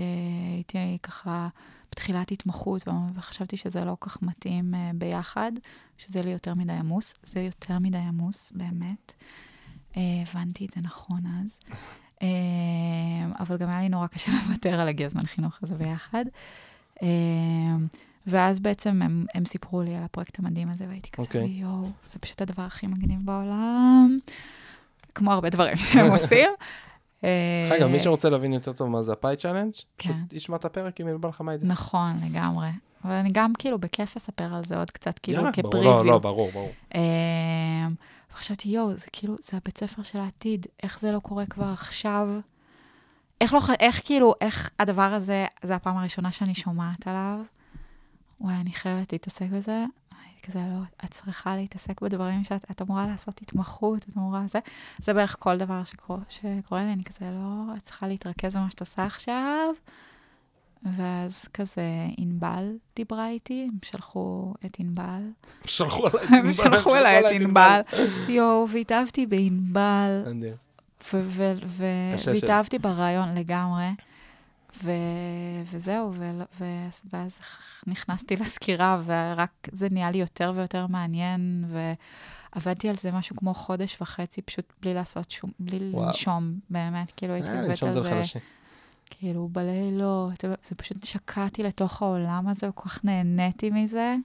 הייתי ככה בתחילת התמחות, וחשבתי שזה לא כל כך מתאים אה, ביחד, שזה לי יותר מדי עמוס. זה יותר מדי עמוס, באמת. אה, הבנתי את זה נכון אז. אה, אבל גם היה לי נורא קשה [laughs] לוותר על הגיע זמן חינוך הזה ביחד. אה, ואז בעצם הם, הם סיפרו לי על הפרויקט המדהים הזה, והייתי כזה, אוקיי. יואו, זה פשוט הדבר הכי מגניב בעולם. כמו הרבה דברים שהם [laughs] עושים. אה, דרך אגב, מי שרוצה להבין יותר טוב מה זה ה Pi Challenge, כן. פשוט ישמע את הפרק עם ענבל לך מה ידע. נכון, לגמרי. אבל אני גם כאילו בכיף אספר על זה עוד קצת, כאילו כ preview. לא, לא, ברור, ברור. אמ, וחשבתי, יואו, זה כאילו, זה הבית ספר של העתיד, איך זה לא קורה כבר עכשיו? איך לא, איך כאילו, איך הדבר הזה, זה הפעם הראשונה שאני שומעת עליו? וואי, אני חייבת להתעסק בזה. כזה, לא, את צריכה להתעסק בדברים שאת את אמורה לעשות התמחות, את אמורה זה. זה בערך כל דבר שקורה, שקורה לי, אני כזה, לא, את צריכה להתרכז במה שאת עושה עכשיו. ואז כזה, ענבל דיברה איתי, הם שלחו את ענבל. שלחו עליי את הם ענבל, שלחו אליי את ענבל. יואו, והתאהבתי בענבל, והתאהבתי ברעיון לגמרי. ו- וזהו, ו- ו- ואז נכנסתי לסקירה, ורק זה נהיה לי יותר ויותר מעניין, ועבדתי על זה משהו כמו חודש וחצי, פשוט בלי לעשות שום, בלי וואו. לנשום, באמת, כאילו הייתי אה, עובדת לנשום על זה. כאילו בלילות, זה פשוט שקעתי לתוך העולם הזה, וכל כך נהניתי מזה,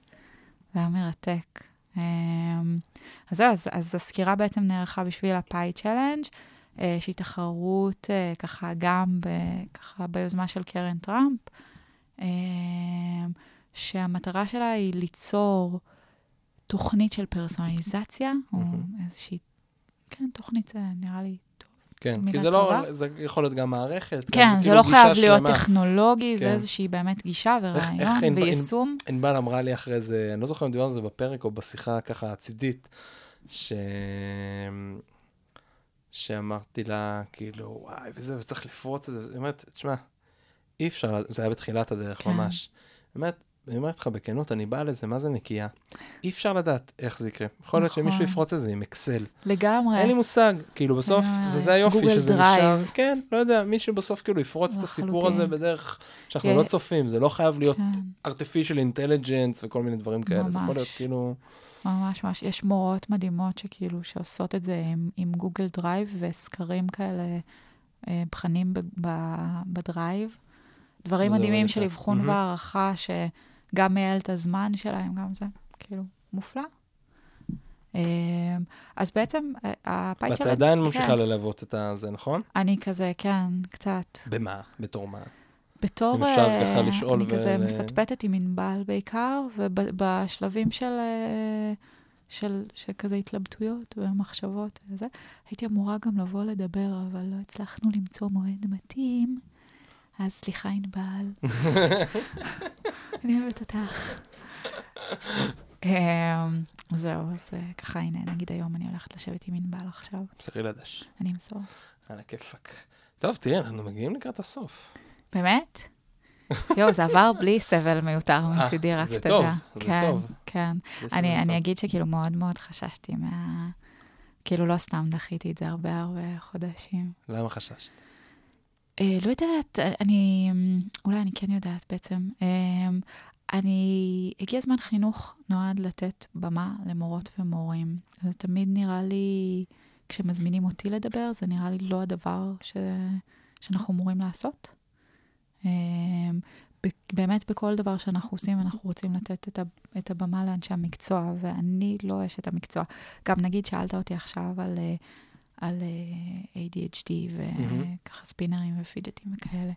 זה היה מרתק. אמ, אז זהו, אז, אז הסקירה בעצם נערכה בשביל הפאי צ'לנג', אה, שהיא תחרות אה, ככה גם ב, ככה ביוזמה של קרן טראמפ, אמ, שהמטרה שלה היא ליצור תוכנית של פרסונליזציה, או מהמם. איזושהי, כן, תוכנית זה נראה לי. כן, כי זה לא, טובה. זה יכול להיות גם מערכת. כן, זה כאילו לא חייב להיות שלמה. טכנולוגי, זה כן. איזושהי באמת גישה איך ורעיון ענבל- ויישום. ענבל אמרה לי אחרי זה, אני לא זוכר אם דיברנו על זה בפרק או בשיחה ככה הצידית, ש... שאמרתי לה, כאילו, וואי, וזה, וצריך לפרוץ את זה, היא אומרת, תשמע, אי אפשר, זה היה בתחילת הדרך כן. ממש. באמת, אני אומרת לך בכנות, אני בא לזה, מה זה נקייה? אי אפשר לדעת איך זה יקרה. יכול להיות נכון. שמישהו יפרוץ את זה עם אקסל. לגמרי. אין לי מושג, כאילו בסוף, אה, וזה היופי, גוגל שזה דרייב. נשאר, כן, לא יודע, מישהו בסוף כאילו יפרוץ את הסיפור. הזה בדרך שאנחנו כן. לא צופים, זה לא חייב להיות כן, artificial intelligence וכל מיני דברים כאלה, זה יכול ממש. להיות כאילו, ממש ממש. יש מורות מדהימות שכאילו, שעושות את זה עם, עם גוגל דרייב וסקרים כאלה, אה, בחנים ב, ב, בדרייב. דברים וזה מדהימים של. אבחון מהמם. והערכה, שגם מייעל את הזמן שלהם, גם זה, כאילו, מופלא. אה, אז בעצם, אה, הפייט ואת. עדיין כן. ממשיכה ללוות את הזה, נכון? אני כזה, כן, קצת. במה? בתור מה? בתור... אם אפשר אה, ככה לשאול אני כזה ול- מפטפטת עם ענבל בעיקר, ובשלבים של, אה, של, של כזה התלבטויות ומחשבות וזה, הייתי אמורה גם לבוא לדבר, אבל לא הצלחנו למצוא מועד מתאים. אז סליחה, ענבל. [laughs] אני אוהבת אותך. אה, זהו, אז אה, ככה, הנה, נגיד היום אני הולכת לשבת עם ענבל עכשיו, מסרי לדש. אני אמסור. על הכיפאק. טוב, תראה, אנחנו מגיעים לקראת הסוף. באמת? יואו, זה עבר בלי סבל מיותר אה, מצידי, רק זה שתדע. טוב, זה כן, טוב. כן. זה אני. אגיד שכאילו מאוד מאוד חששתי מה... כאילו לא סתם דחיתי את זה הרבה הרבה חודשים. למה חששת? אה, לא יודעת, אני... אולי אני כן יודעת בעצם. אה, אני... הגיע זמן חינוך נועד לתת במה למורות ומורים. זה תמיד נראה לי, כשמזמינים אותי לדבר, זה נראה לי לא הדבר ש... שאנחנו אמורים לעשות. ב- באמת בכל דבר שאנחנו עושים, אנחנו רוצים לתת את, ה, את הבמה לאנשי המקצוע, ואני לא אשת המקצוע. גם נגיד, שאלת אותי עכשיו על, אה, על אה, ADHD. וככה ספינרים ופידג'טים וכאלה.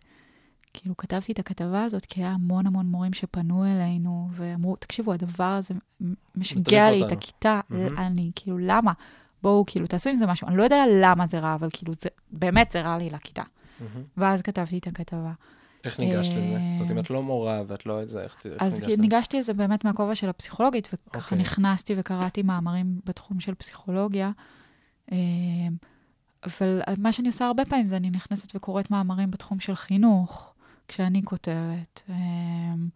כאילו, כתבתי את הכתבה הזאת, כי היה המון המון מורים שפנו אלינו ואמרו, תקשיבו, הדבר הזה משגע לי את אותנו." הכיתה, מהמם. אני, כאילו, למה? בואו, כאילו, תעשו עם זה משהו. אני לא יודע למה זה רע, אבל כאילו, זה, באמת זה רע לי לכיתה. מהמם. ואז כתבתי את הכתבה. איך ניגשת לזה? אה, זאת אומרת, אם את לא מורה ואת לא את זה, איך אז ניגשת לזה? ניגשתי לזה באמת מהכובע של הפסיכולוגית, וככה אוקיי. נכנסתי וקראתי מאמרים בתחום של פסיכולוגיה. אה, אבל מה שאני עושה הרבה פעמים זה אני נכנסת וקוראת מאמרים בתחום של חינוך, כשאני כותבת. אמ,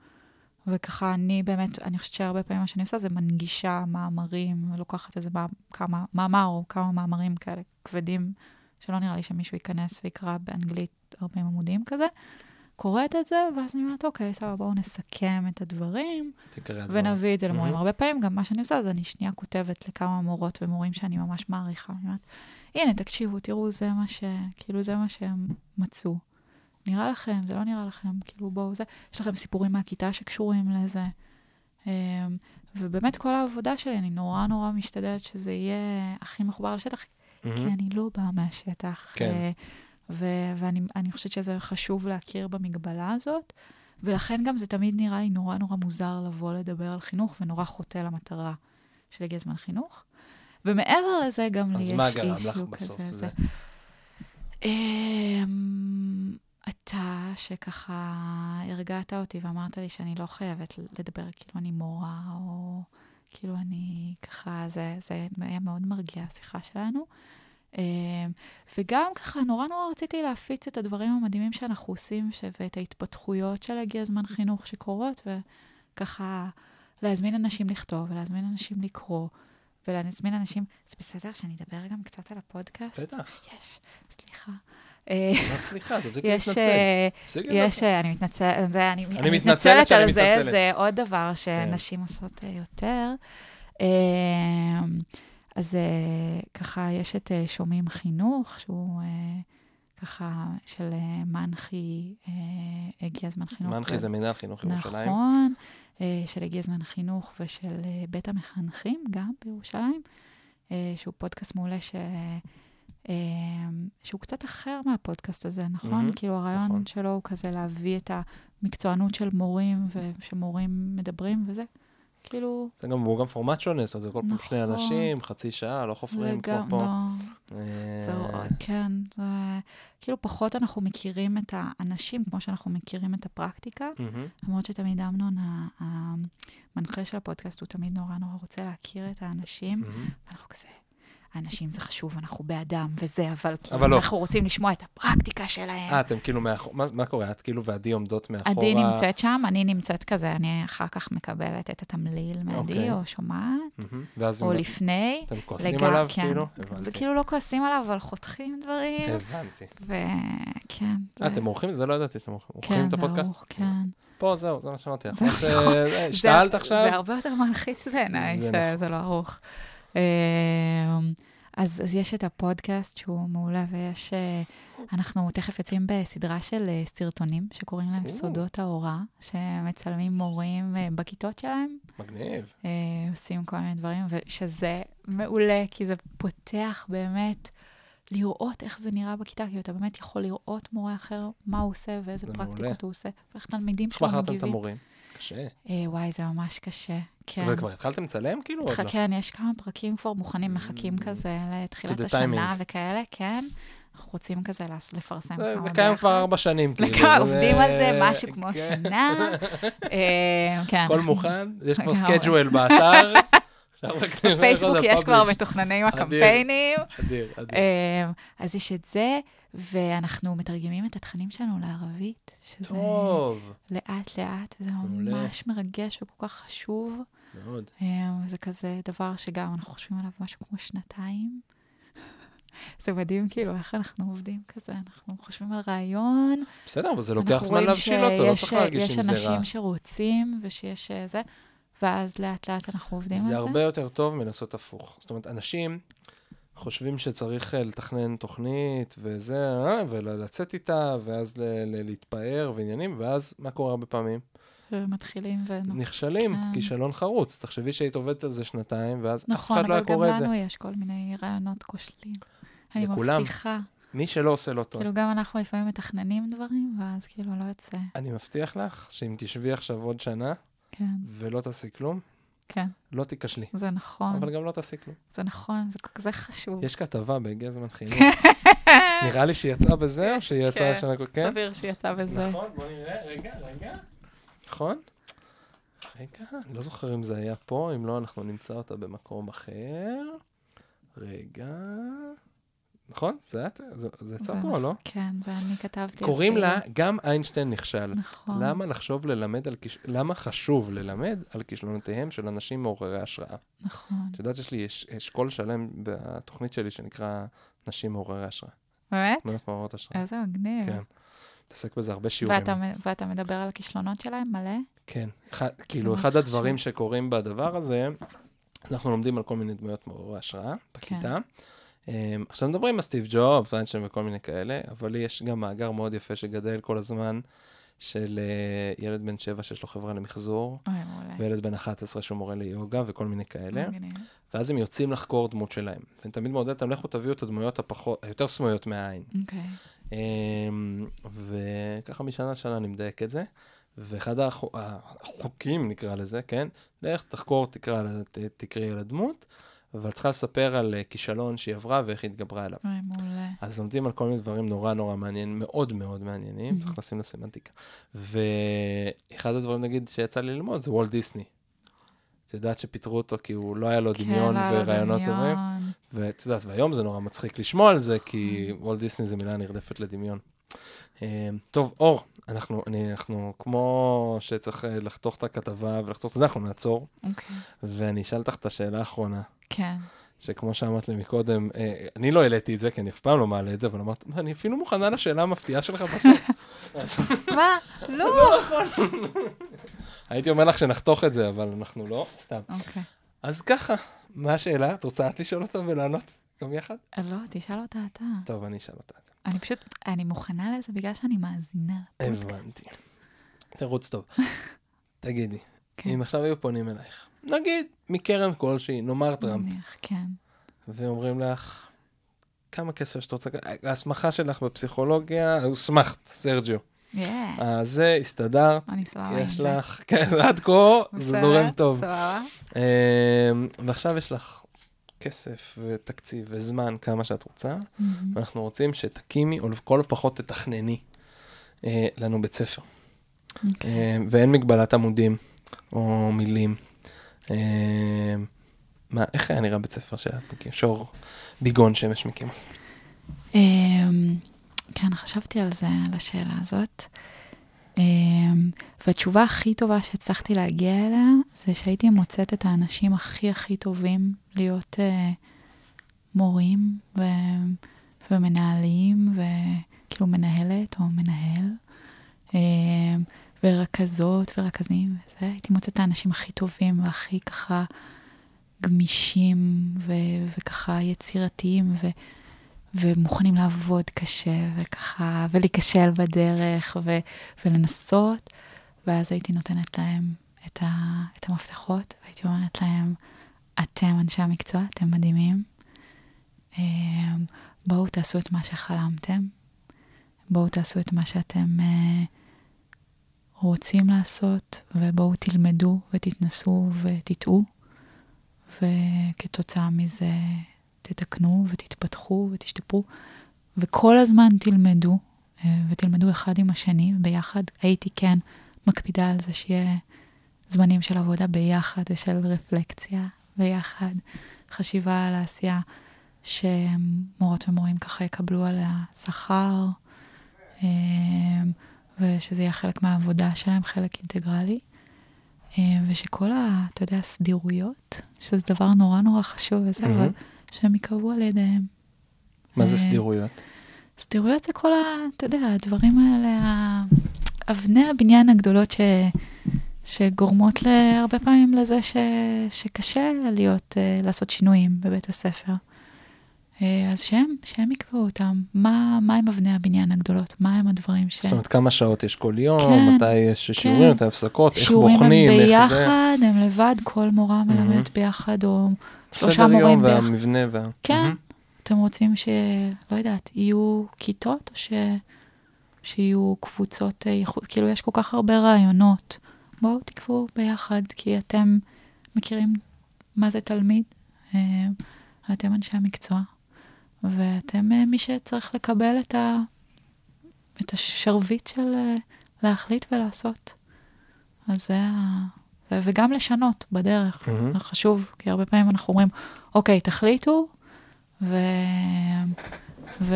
וככה אני באמת, אני חושבת שהרבה פעמים מה שאני עושה זה מנגישה מאמרים, לוקחת איזה כמה, מאמר או כמה מאמרים כאלה כבדים, שלא נראה לי שמישהו ייכנס ויקרא באנגלית 40 עמודים כזה. קוראת את זה, ואז אני אומרת, אוקיי, סבבה, בואו נסכם את הדברים. ונביא את זה למורים. הרבה פעמים גם מה שאני עושה, זה אני שנייה כותבת לכמה מורות ומורים שאני ממש מעריכה. אני אומרת, הנה, תקשיבו, תראו, זה מה ש... כאילו, זה מה שהם מצאו. נראה לכם, זה לא נראה לכם, כאילו, בואו, זה... יש לכם סיפורים מהכיתה שקשורים לזה. אמ, ובאמת, כל העבודה שלי, אני נורא נורא משתדלת שזה יהיה הכי מחובר לשטח. כי אני לא באה מהשטח. כן. ו- ואני אני חושבת שזה חשוב להכיר במגבלה הזאת, ולכן גם זה תמיד נראה לי נורא נורא מוזר לבוא לדבר על חינוך, ונורא חוטא למטרה של הגיע זמן חינוך. ומעבר לזה, גם לי אז יש מה גרם אישיו לך כזה. בסוף? זה. זה? אמ, אתה שככה הרגעת אותי ואמרת לי שאני לא חייבת לדבר כאילו אני מורה, או כאילו אני ככה, זה, זה היה מאוד מרגיע השיחה שלנו. אמ, וגם ככה, נורא נורא רציתי להפיץ את הדברים המדהימים שאנחנו עושים. ואת ההתפתחויות של הגיע זמן חינוך שקורות, וככה להזמין אנשים לכתוב, ולהזמין אנשים לקרוא, ולהזמין אנשים... זה בסדר שאני אדבר גם קצת על הפודקאסט? בטח. יש, סליחה. מה סליחה, תפסיקי יש, להתנצל. אה, יש. אה, אני מתנצלת, אני, מתנצלת על זה. זה עוד דבר שנשים עושות אה, יותר. אז אה, ככה, יש את אה, שומעים חינוך, שהוא אה, ככה של מנחי, הגיע הזמן חינוך. מנחי זה מנהל חינוך ירושלים. נכון, של הגיע זמן חינוך ושל בית המחנכים, גם בירושלים, שהוא פודקאסט מעולה ש... שהוא קצת אחר מהפודקאסט הזה, נכון? מהמם, כאילו הרעיון נכון. שלו הוא כזה להביא את המקצוענות של מורים, ושמורים מדברים וזה. כאילו, זה גם, הוא גם פורמט שונה, זאת אומרת, זה כל פעם שני נכון. אנשים, חצי שעה, לא חופרים כמו פה. לא, אה, זה, כן, כאילו פחות אנחנו מכירים את האנשים כמו שאנחנו מכירים את הפרקטיקה. למרות שתמיד אמנון, המנחה של הפודקאסט, הוא תמיד נורא נורא רוצה להכיר את האנשים. ואנחנו כזה, האנשים זה חשוב, אנחנו באדם וזה, אבל כאילו, אבל לא. אנחנו רוצים לשמוע את הפרקטיקה שלהם. אה, אתם כאילו מאחור, מה- מה קורה? את כאילו ועדי עומדות מאחורה? עדי נמצאת שם, אני נמצאת כזה, אני אחר כך מקבלת את התמליל מעדי, אוקיי. או שומעת. ואז או לפני. אתם כועסים לגע- עליו, כן. כאילו? הבנתי. וכאילו לא כועסים עליו, אבל חותכים דברים. הבנתי. וכן. אה, אתם עורכים? זה לא ידעתי שאתם עורכים כן, את זה הפודקאסט? ארוך, כן. פה, זהו, זה מה שאמרתי. זה נכון. אה, זה- עכשיו? זה הרבה יותר מלחיץ בעיניי, זה שזה לא ארוך. אמ, אז, אז יש את הפודקאסט שהוא מעולה, ויש... אה, אנחנו תכף יוצאים בסדרה של אה, סרטונים שקוראים להם. סודות ההוראה, שמצלמים מורים אה, בכיתות שלהם, מגניב. עושים כל מיני דברים, ושזה מעולה, כי זה פותח באמת לראות איך זה נראה בכיתה, כי אתה באמת יכול לראות מורה אחר, מה הוא עושה ואיזה זה פרקטיקות מעולה. הוא עושה, ואיך תלמידים איך שלו בחרתם את מגיבים. המורים? קשה. אה, וואי, זה ממש קשה. כן. וכבר התחלתם לצלם כאילו? עוד לא? כן, יש כמה פרקים כבר מוכנים, מחכים Mm. כזה לתחילת השנה. וכאלה, כן. אנחנו רוצים כזה לפרסם כמה זה קיים כבר. ארבע שנים, כאילו. וכמה עובדים על זה, משהו כמו כן. שנה. [laughs] אה, כן. הכל מוכן, יש כבר. schedule באתר. [laughs] בפייסבוק יש כבר. מתוכננים הקמפיינים. אדיר, אדיר. אה, אז יש את זה, ואנחנו מתרגמים את התכנים שלנו לערבית, שזה טוב, לאט-לאט, וזה מעולה. ממש מרגש וכל כך חשוב. מאוד. אה, זה כזה דבר שגם אנחנו חושבים עליו משהו כמו שנתיים. [laughs] זה מדהים כאילו איך אנחנו עובדים כזה, אנחנו חושבים על רעיון. בסדר, אבל זה לוקח זמן להבשיל אותו, לא צריך להרגיש יש עם זה רע. אנשים שרוצים ושיש אה, זה, ואז לאט לאט אנחנו עובדים על זה. זה הרבה יותר טוב מלעשות הפוך. זאת אומרת, אנשים חושבים שצריך אה, לתכנן תוכנית וזה, אה, ולצאת איתה, ואז להתפאר ועניינים, ואז מה קורה הרבה פעמים? שמתחילים ו... נכשלים, כן. כישלון חרוץ. תחשבי שהיית עובדת על זה שנתיים, ואז אף נכון, אחד לא אבל היה גם קורא את זה. לנו יש כל מיני רעיונות כושלים. אני לכולם. מבטיחה. מי שלא עושה לא טוב. כאילו גם אנחנו לפעמים מתכננים דברים, ואז כאילו לא יוצא. אני מבטיח לך שאם תשבי עכשיו עוד שנה כן, ולא תעשי כלום, כן, לא תיכשלי. זה נכון, אבל גם לא תעשי כלום. זה נכון, זה כזה חשוב. יש כתבה בהגיע הזמן חינוך. נראה לי שהיא יצאה בזה, או שהיא יצאה כן, שנה... כן? סביר שיצא בזה. נכון, בוא נראה, רגע, רגע. נכון? רגע, אני לא זוכר אם זה היה פה, אם לא, אנחנו נמצא אותה במקום אחר. רגע. נכון? זה את? זה- זה יצא פה, לא? כן, זה אני כתבתי. קוראים אפילו. לה, גם איינשטיין נכשל. נכון. למה לחשוב ללמד על כיש... למה חשוב ללמד על כישלונותיהם של אנשים מעוררי השראה? נכון. את יודעת, יש לי אש- אשכול שלם בתוכנית שלי שנקרא נשים מעוררי השראה. באמת? דמויות מעוררות השראה. איזה מגניב. כן. מתעסק בזה הרבה שיעורים. ואתה, ואתה מדבר על הכישלונות שלהם מלא? כן. אחד, כאילו, אחד זה הדברים חשוב? שקורים בדבר הזה, אנחנו לומדים על כל מיני דמויות מעוררי השראה בכיתה. אמ, עכשיו מדברים על סטיב ג'ובס, ויינשטיין וכל מיני כאלה, אבל יש גם מאגר מאוד יפה שגדל כל הזמן, של אה, ילד בן שבע שיש לו חברה למחזור, אוי. וילד בן 11 שהוא מורה ליוגה וכל מיני כאלה. ואז הם יוצאים לחקור דמות שלהם. ואני תמיד מעודד אותם, לכו תביאו את הדמויות הפחות, היותר סמויות מהעין. אוקיי. אמ, וככה משנה לשנה אני מדייק את זה. ואחד החו- החוקים, נקרא לזה, כן? לך תחקור, תקרא, תקראי על הדמות, אבל צריכה לספר על אה, כישלון שהיא עברה ואיך היא התגברה. אוי, מעולה. אז לומדים על כל מיני דברים נורא נורא מעניינים, מאוד מאוד מעניינים, Mhm. צריך לשים לסמנטיקה. ואחד הדברים, נגיד, שיצא לי ללמוד זה וולט דיסני. את יודעת שפיטרו אותו כי הוא לא היה לו דמיון כן, היה לו ורעיונות טובים? דמיון. ואת יודעת, והיום זה נורא מצחיק לשמוע על זה, כי וולט דיסני זה מילה נרדפת לדמיון. אה, טוב, אור, אנחנו, אני, אנחנו כמו שצריך אה, לחתוך את הכתבה ולחתוך את זה, אנחנו נעצור, אוקיי. ואני אשאל אותך את השאלה האחרונה, כן. שכמו שאמרת לי מקודם, אה, אני לא העליתי את זה, כי אני אף פעם לא מעלה את זה, אבל אמרת, "מה, אני אפילו מוכנה לשאלה המפתיעה שלך בסוף. [laughs] מה? לא. הייתי אומר לך שנחתוך את זה, אבל אנחנו לא, סתם. אוקיי. אז ככה, מה השאלה? את רוצה את לשאול אותה ולענות גם יחד? אז לא, תשאל אותה אתה. טוב, אני אשאל אותה. אני פשוט, אני מוכנה לזה בגלל שאני מאזינה לפודקאסט. הבנתי. תירוץ טוב. [laughs] תגידי, כן. אם עכשיו היו פונים אלייך, נגיד מקרן כלשהי, נאמר טראמפ, נניח, כן. ואומרים לך, כמה כסף שאת רוצה, ההסמכה שלך בפסיכולוגיה, הוסמכת, סרג'יו. אה, זה, הסתדרת, אני סבבה עם יש זה. לך, כן, עד כה, זה זורם טוב. סבבה. אמ, ועכשיו יש לך כסף ותקציב וזמן, כמה שאת רוצה, מהמם. ואנחנו רוצים שתקימי, או לכל הפחות תתכנני אה, לנו בית ספר. אוקיי. אה, ואין מגבלת עמודים או מילים. אה, מה, איך היה נראה בית ספר שאת? שור ביגון שמש מקים. אמ, כן, חשבתי על זה, על השאלה הזאת. אמ, והתשובה הכי טובה שהצלחתי להגיע אליה, זה שהייתי מוצאת את האנשים הכי הכי טובים להיות אה, מורים ו- ומנהלים, וכאילו מנהלת או מנהל, אמ, ורכזות ורכזים וזה. הייתי מוצאת את האנשים הכי טובים והכי ככה גמישים ו- וככה יצירתיים. ו- ומוכנים לעבוד קשה, וככה, ולהיכשל בדרך, ו, ולנסות, ואז הייתי נותנת להם את, ה, את המפתחות, והייתי אומרת להם, אתם אנשי המקצוע, אתם מדהימים, אמ, בואו תעשו את מה שחלמתם, בואו תעשו את מה שאתם אה, רוצים לעשות, ובואו תלמדו ותתנסו ותטעו, וכתוצאה מזה תתקנו ותתפתחו ותשתפרו, וכל הזמן תלמדו, אה, ותלמדו אחד עם השני, ביחד. הייתי כן מקפידה על זה שיהיה זמנים של עבודה ביחד ושל רפלקציה ביחד, חשיבה על העשייה שמורות ומורים ככה יקבלו עליה שכר, אה, ושזה יהיה חלק מהעבודה שלהם, חלק אינטגרלי. אה, ושכל ה... אתה יודע, סדירויות, שזה דבר נורא נורא חשוב וזה, אבל מהמם. שהם ייקבעו על ידיהם. מה זה אה, סדירויות? סדירויות זה כל ה... אתה יודע, הדברים האלה, אבני הבניין הגדולות ש... שגורמות הרבה פעמים לזה ש... שקשה להיות, אה, לעשות שינויים בבית הספר. אה, אז שהם, שהם יקבעו אותם. מה, מה הם אבני הבניין הגדולות? מה הם הדברים ש... זאת אומרת, כמה שעות יש כל יום, כן, מתי יש שיעורים, כן. מתי הפסקות, איך שיעורים בוחנים, הם איך זה. ביחד, הם לבד, כל מורה מלמדת ביחד, או שלושה סדר מורים יום ביחד. והמבנה וה... כן. מהמם. אתם רוצים ש... לא יודעת, יהיו כיתות, או ש... שיהיו קבוצות אה, ייחוד? כאילו, יש כל כך הרבה רעיונות. בואו תקבעו ביחד, כי אתם מכירים מה זה תלמיד, אה, אתם אנשי המקצוע, ואתם אה, מי שצריך לקבל את, ה... את השרביט של אה, להחליט ולעשות. אז זה ה... זה... וגם לשנות בדרך. זה חשוב, כי הרבה פעמים אנחנו אומרים, אוקיי, תחליטו, ו... ו...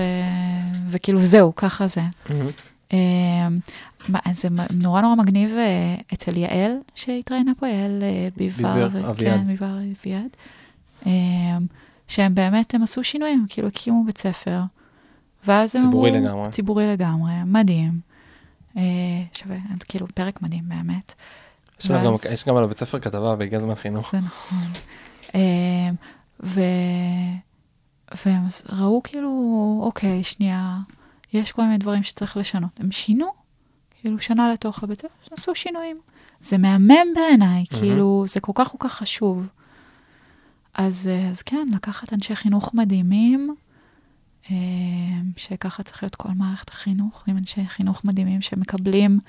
וכאילו זהו, ככה זה. מהמם. אה, זה נורא נורא מגניב אצל יעל שהתראיינה פה, יעל ביבר. ביבר, אביעד. כן, ביבר אביעד. שהם באמת, הם עשו שינויים, כאילו הקימו בית ספר. ואז הם ציבורי אמרו... לגמרי. ציבורי לגמרי, מדהים. אה, שווה, כאילו, פרק מדהים באמת. יש לה גם- ואז- יש גם על הבית ספר כתבה והגיע זמן חינוך. זה נכון. אה, ו... והם ראו כאילו, אוקיי, שנייה, יש כל מיני דברים שצריך לשנות. הם שינו, כאילו שנה לתוך הבית ספר, עשו שינויים. זה מהמם בעיניי, מהמם. כאילו, זה כל כך כל כך חשוב. אז, אה, אז כן, לקחת אנשי חינוך מדהימים, אה, שככה צריך להיות כל מערכת החינוך, עם אנשי חינוך מדהימים שמקבלים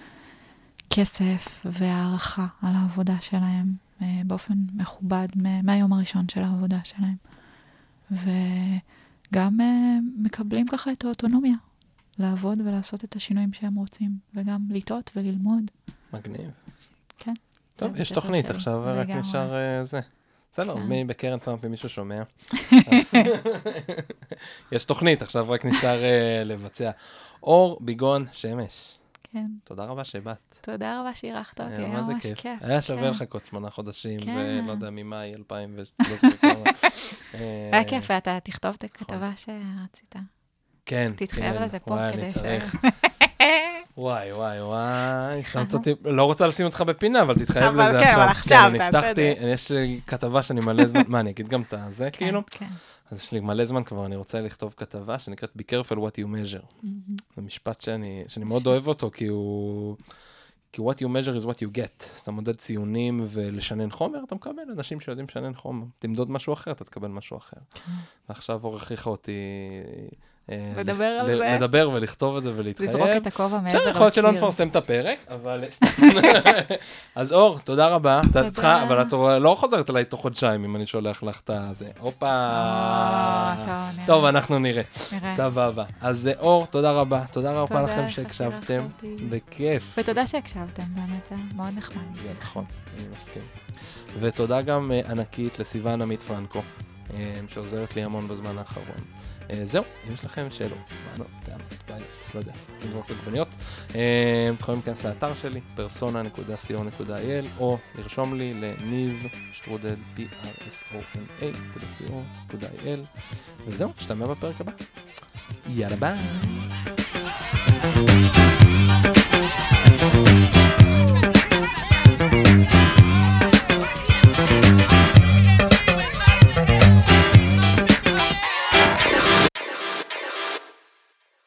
כסף והערכה על העבודה שלהם אה, באופן מכובד מהיום הראשון של העבודה שלהם. וגם מקבלים ככה את האוטונומיה לעבוד ולעשות את השינויים שהם רוצים, וגם לטעות וללמוד. מגניב. כן. טוב, יש תוכנית, עכשיו רק. נשאר זה. בסדר, אז כן. מי בקרן טראמפ, אם מישהו שומע? [laughs] יש תוכנית, עכשיו רק נשאר אה, לבצע. אור ביגון שמש, כן. תודה רבה שבאת. תודה רבה שאירחת אותי, אה, היה ממש כיף. כיף. היה שווה כן. לחכות שמונה חודשים, כן. ולא יודע, ממאי 2000 ולא זוכר כמה. [laughs] אה, היה כיף, ואתה תכתוב את הכתבה שרצית. כן, תתחייב. לזה פה, כדי ש-. [laughs] וואי, וואי, וואי, שמת אותי, לא רוצה לשים אותך בפינה, אבל תתחייב אבל לזה כן, עכשיו. אבל עכשיו, אני תעשה הבטחתי, את זה. יש כתבה שאני מלא זמן, מה, אני אגיד גם את הזה, כן, כאילו? כן. אז יש לי מלא זמן כבר, אני רוצה לכתוב כתבה שנקראת Be careful what you measure. זה משפט שאני, שאני מאוד אוהב אותו, כי הוא... כי what you measure is what you get. אז אתה מודד ציונים ולשנן חומר, אתה מקבל אנשים שיודעים לשנן חומר. תמדוד משהו אחר, אתה תקבל משהו אחר. ועכשיו אור הכריחה אותי... אה, לדבר על זה. לדבר ולכתוב את זה ולהתחייב. לזרוק את הכובע מעבר בסדר, יכול להיות שלא לקיר. נפרסם את הפרק, אבל [laughs] סתם. אז אור, תודה רבה. את תודה. צריכה, אבל את לא חוזרת אליי תוך חודשיים אם אני שולח לך את הזה. הופה. אה, טוב, אנחנו נראה. סבבה. אז אה, אור, תודה רבה. תודה רבה לכם שהקשבתם. בכיף. ותודה שהקשבתם, באמת, זה מאוד נחמד. נכון, אני מסכים. ותודה גם ענקית לסיוון עמית פרנקו, שעוזרת לי המון בזמן האחרון. אה, זהו, אם יש לכם שאלות, מעלות, טענות, בעיות, לא יודע, רוצים לזרוק עגבניות, אה, אתם יכולים להיכנס לאתר שלי, persona.co.il, או לרשום לי לניב שטרודל, p-r-s-o-n-a.co.il, וזהו, נשתמע בפרק הבא. יאללה ביי.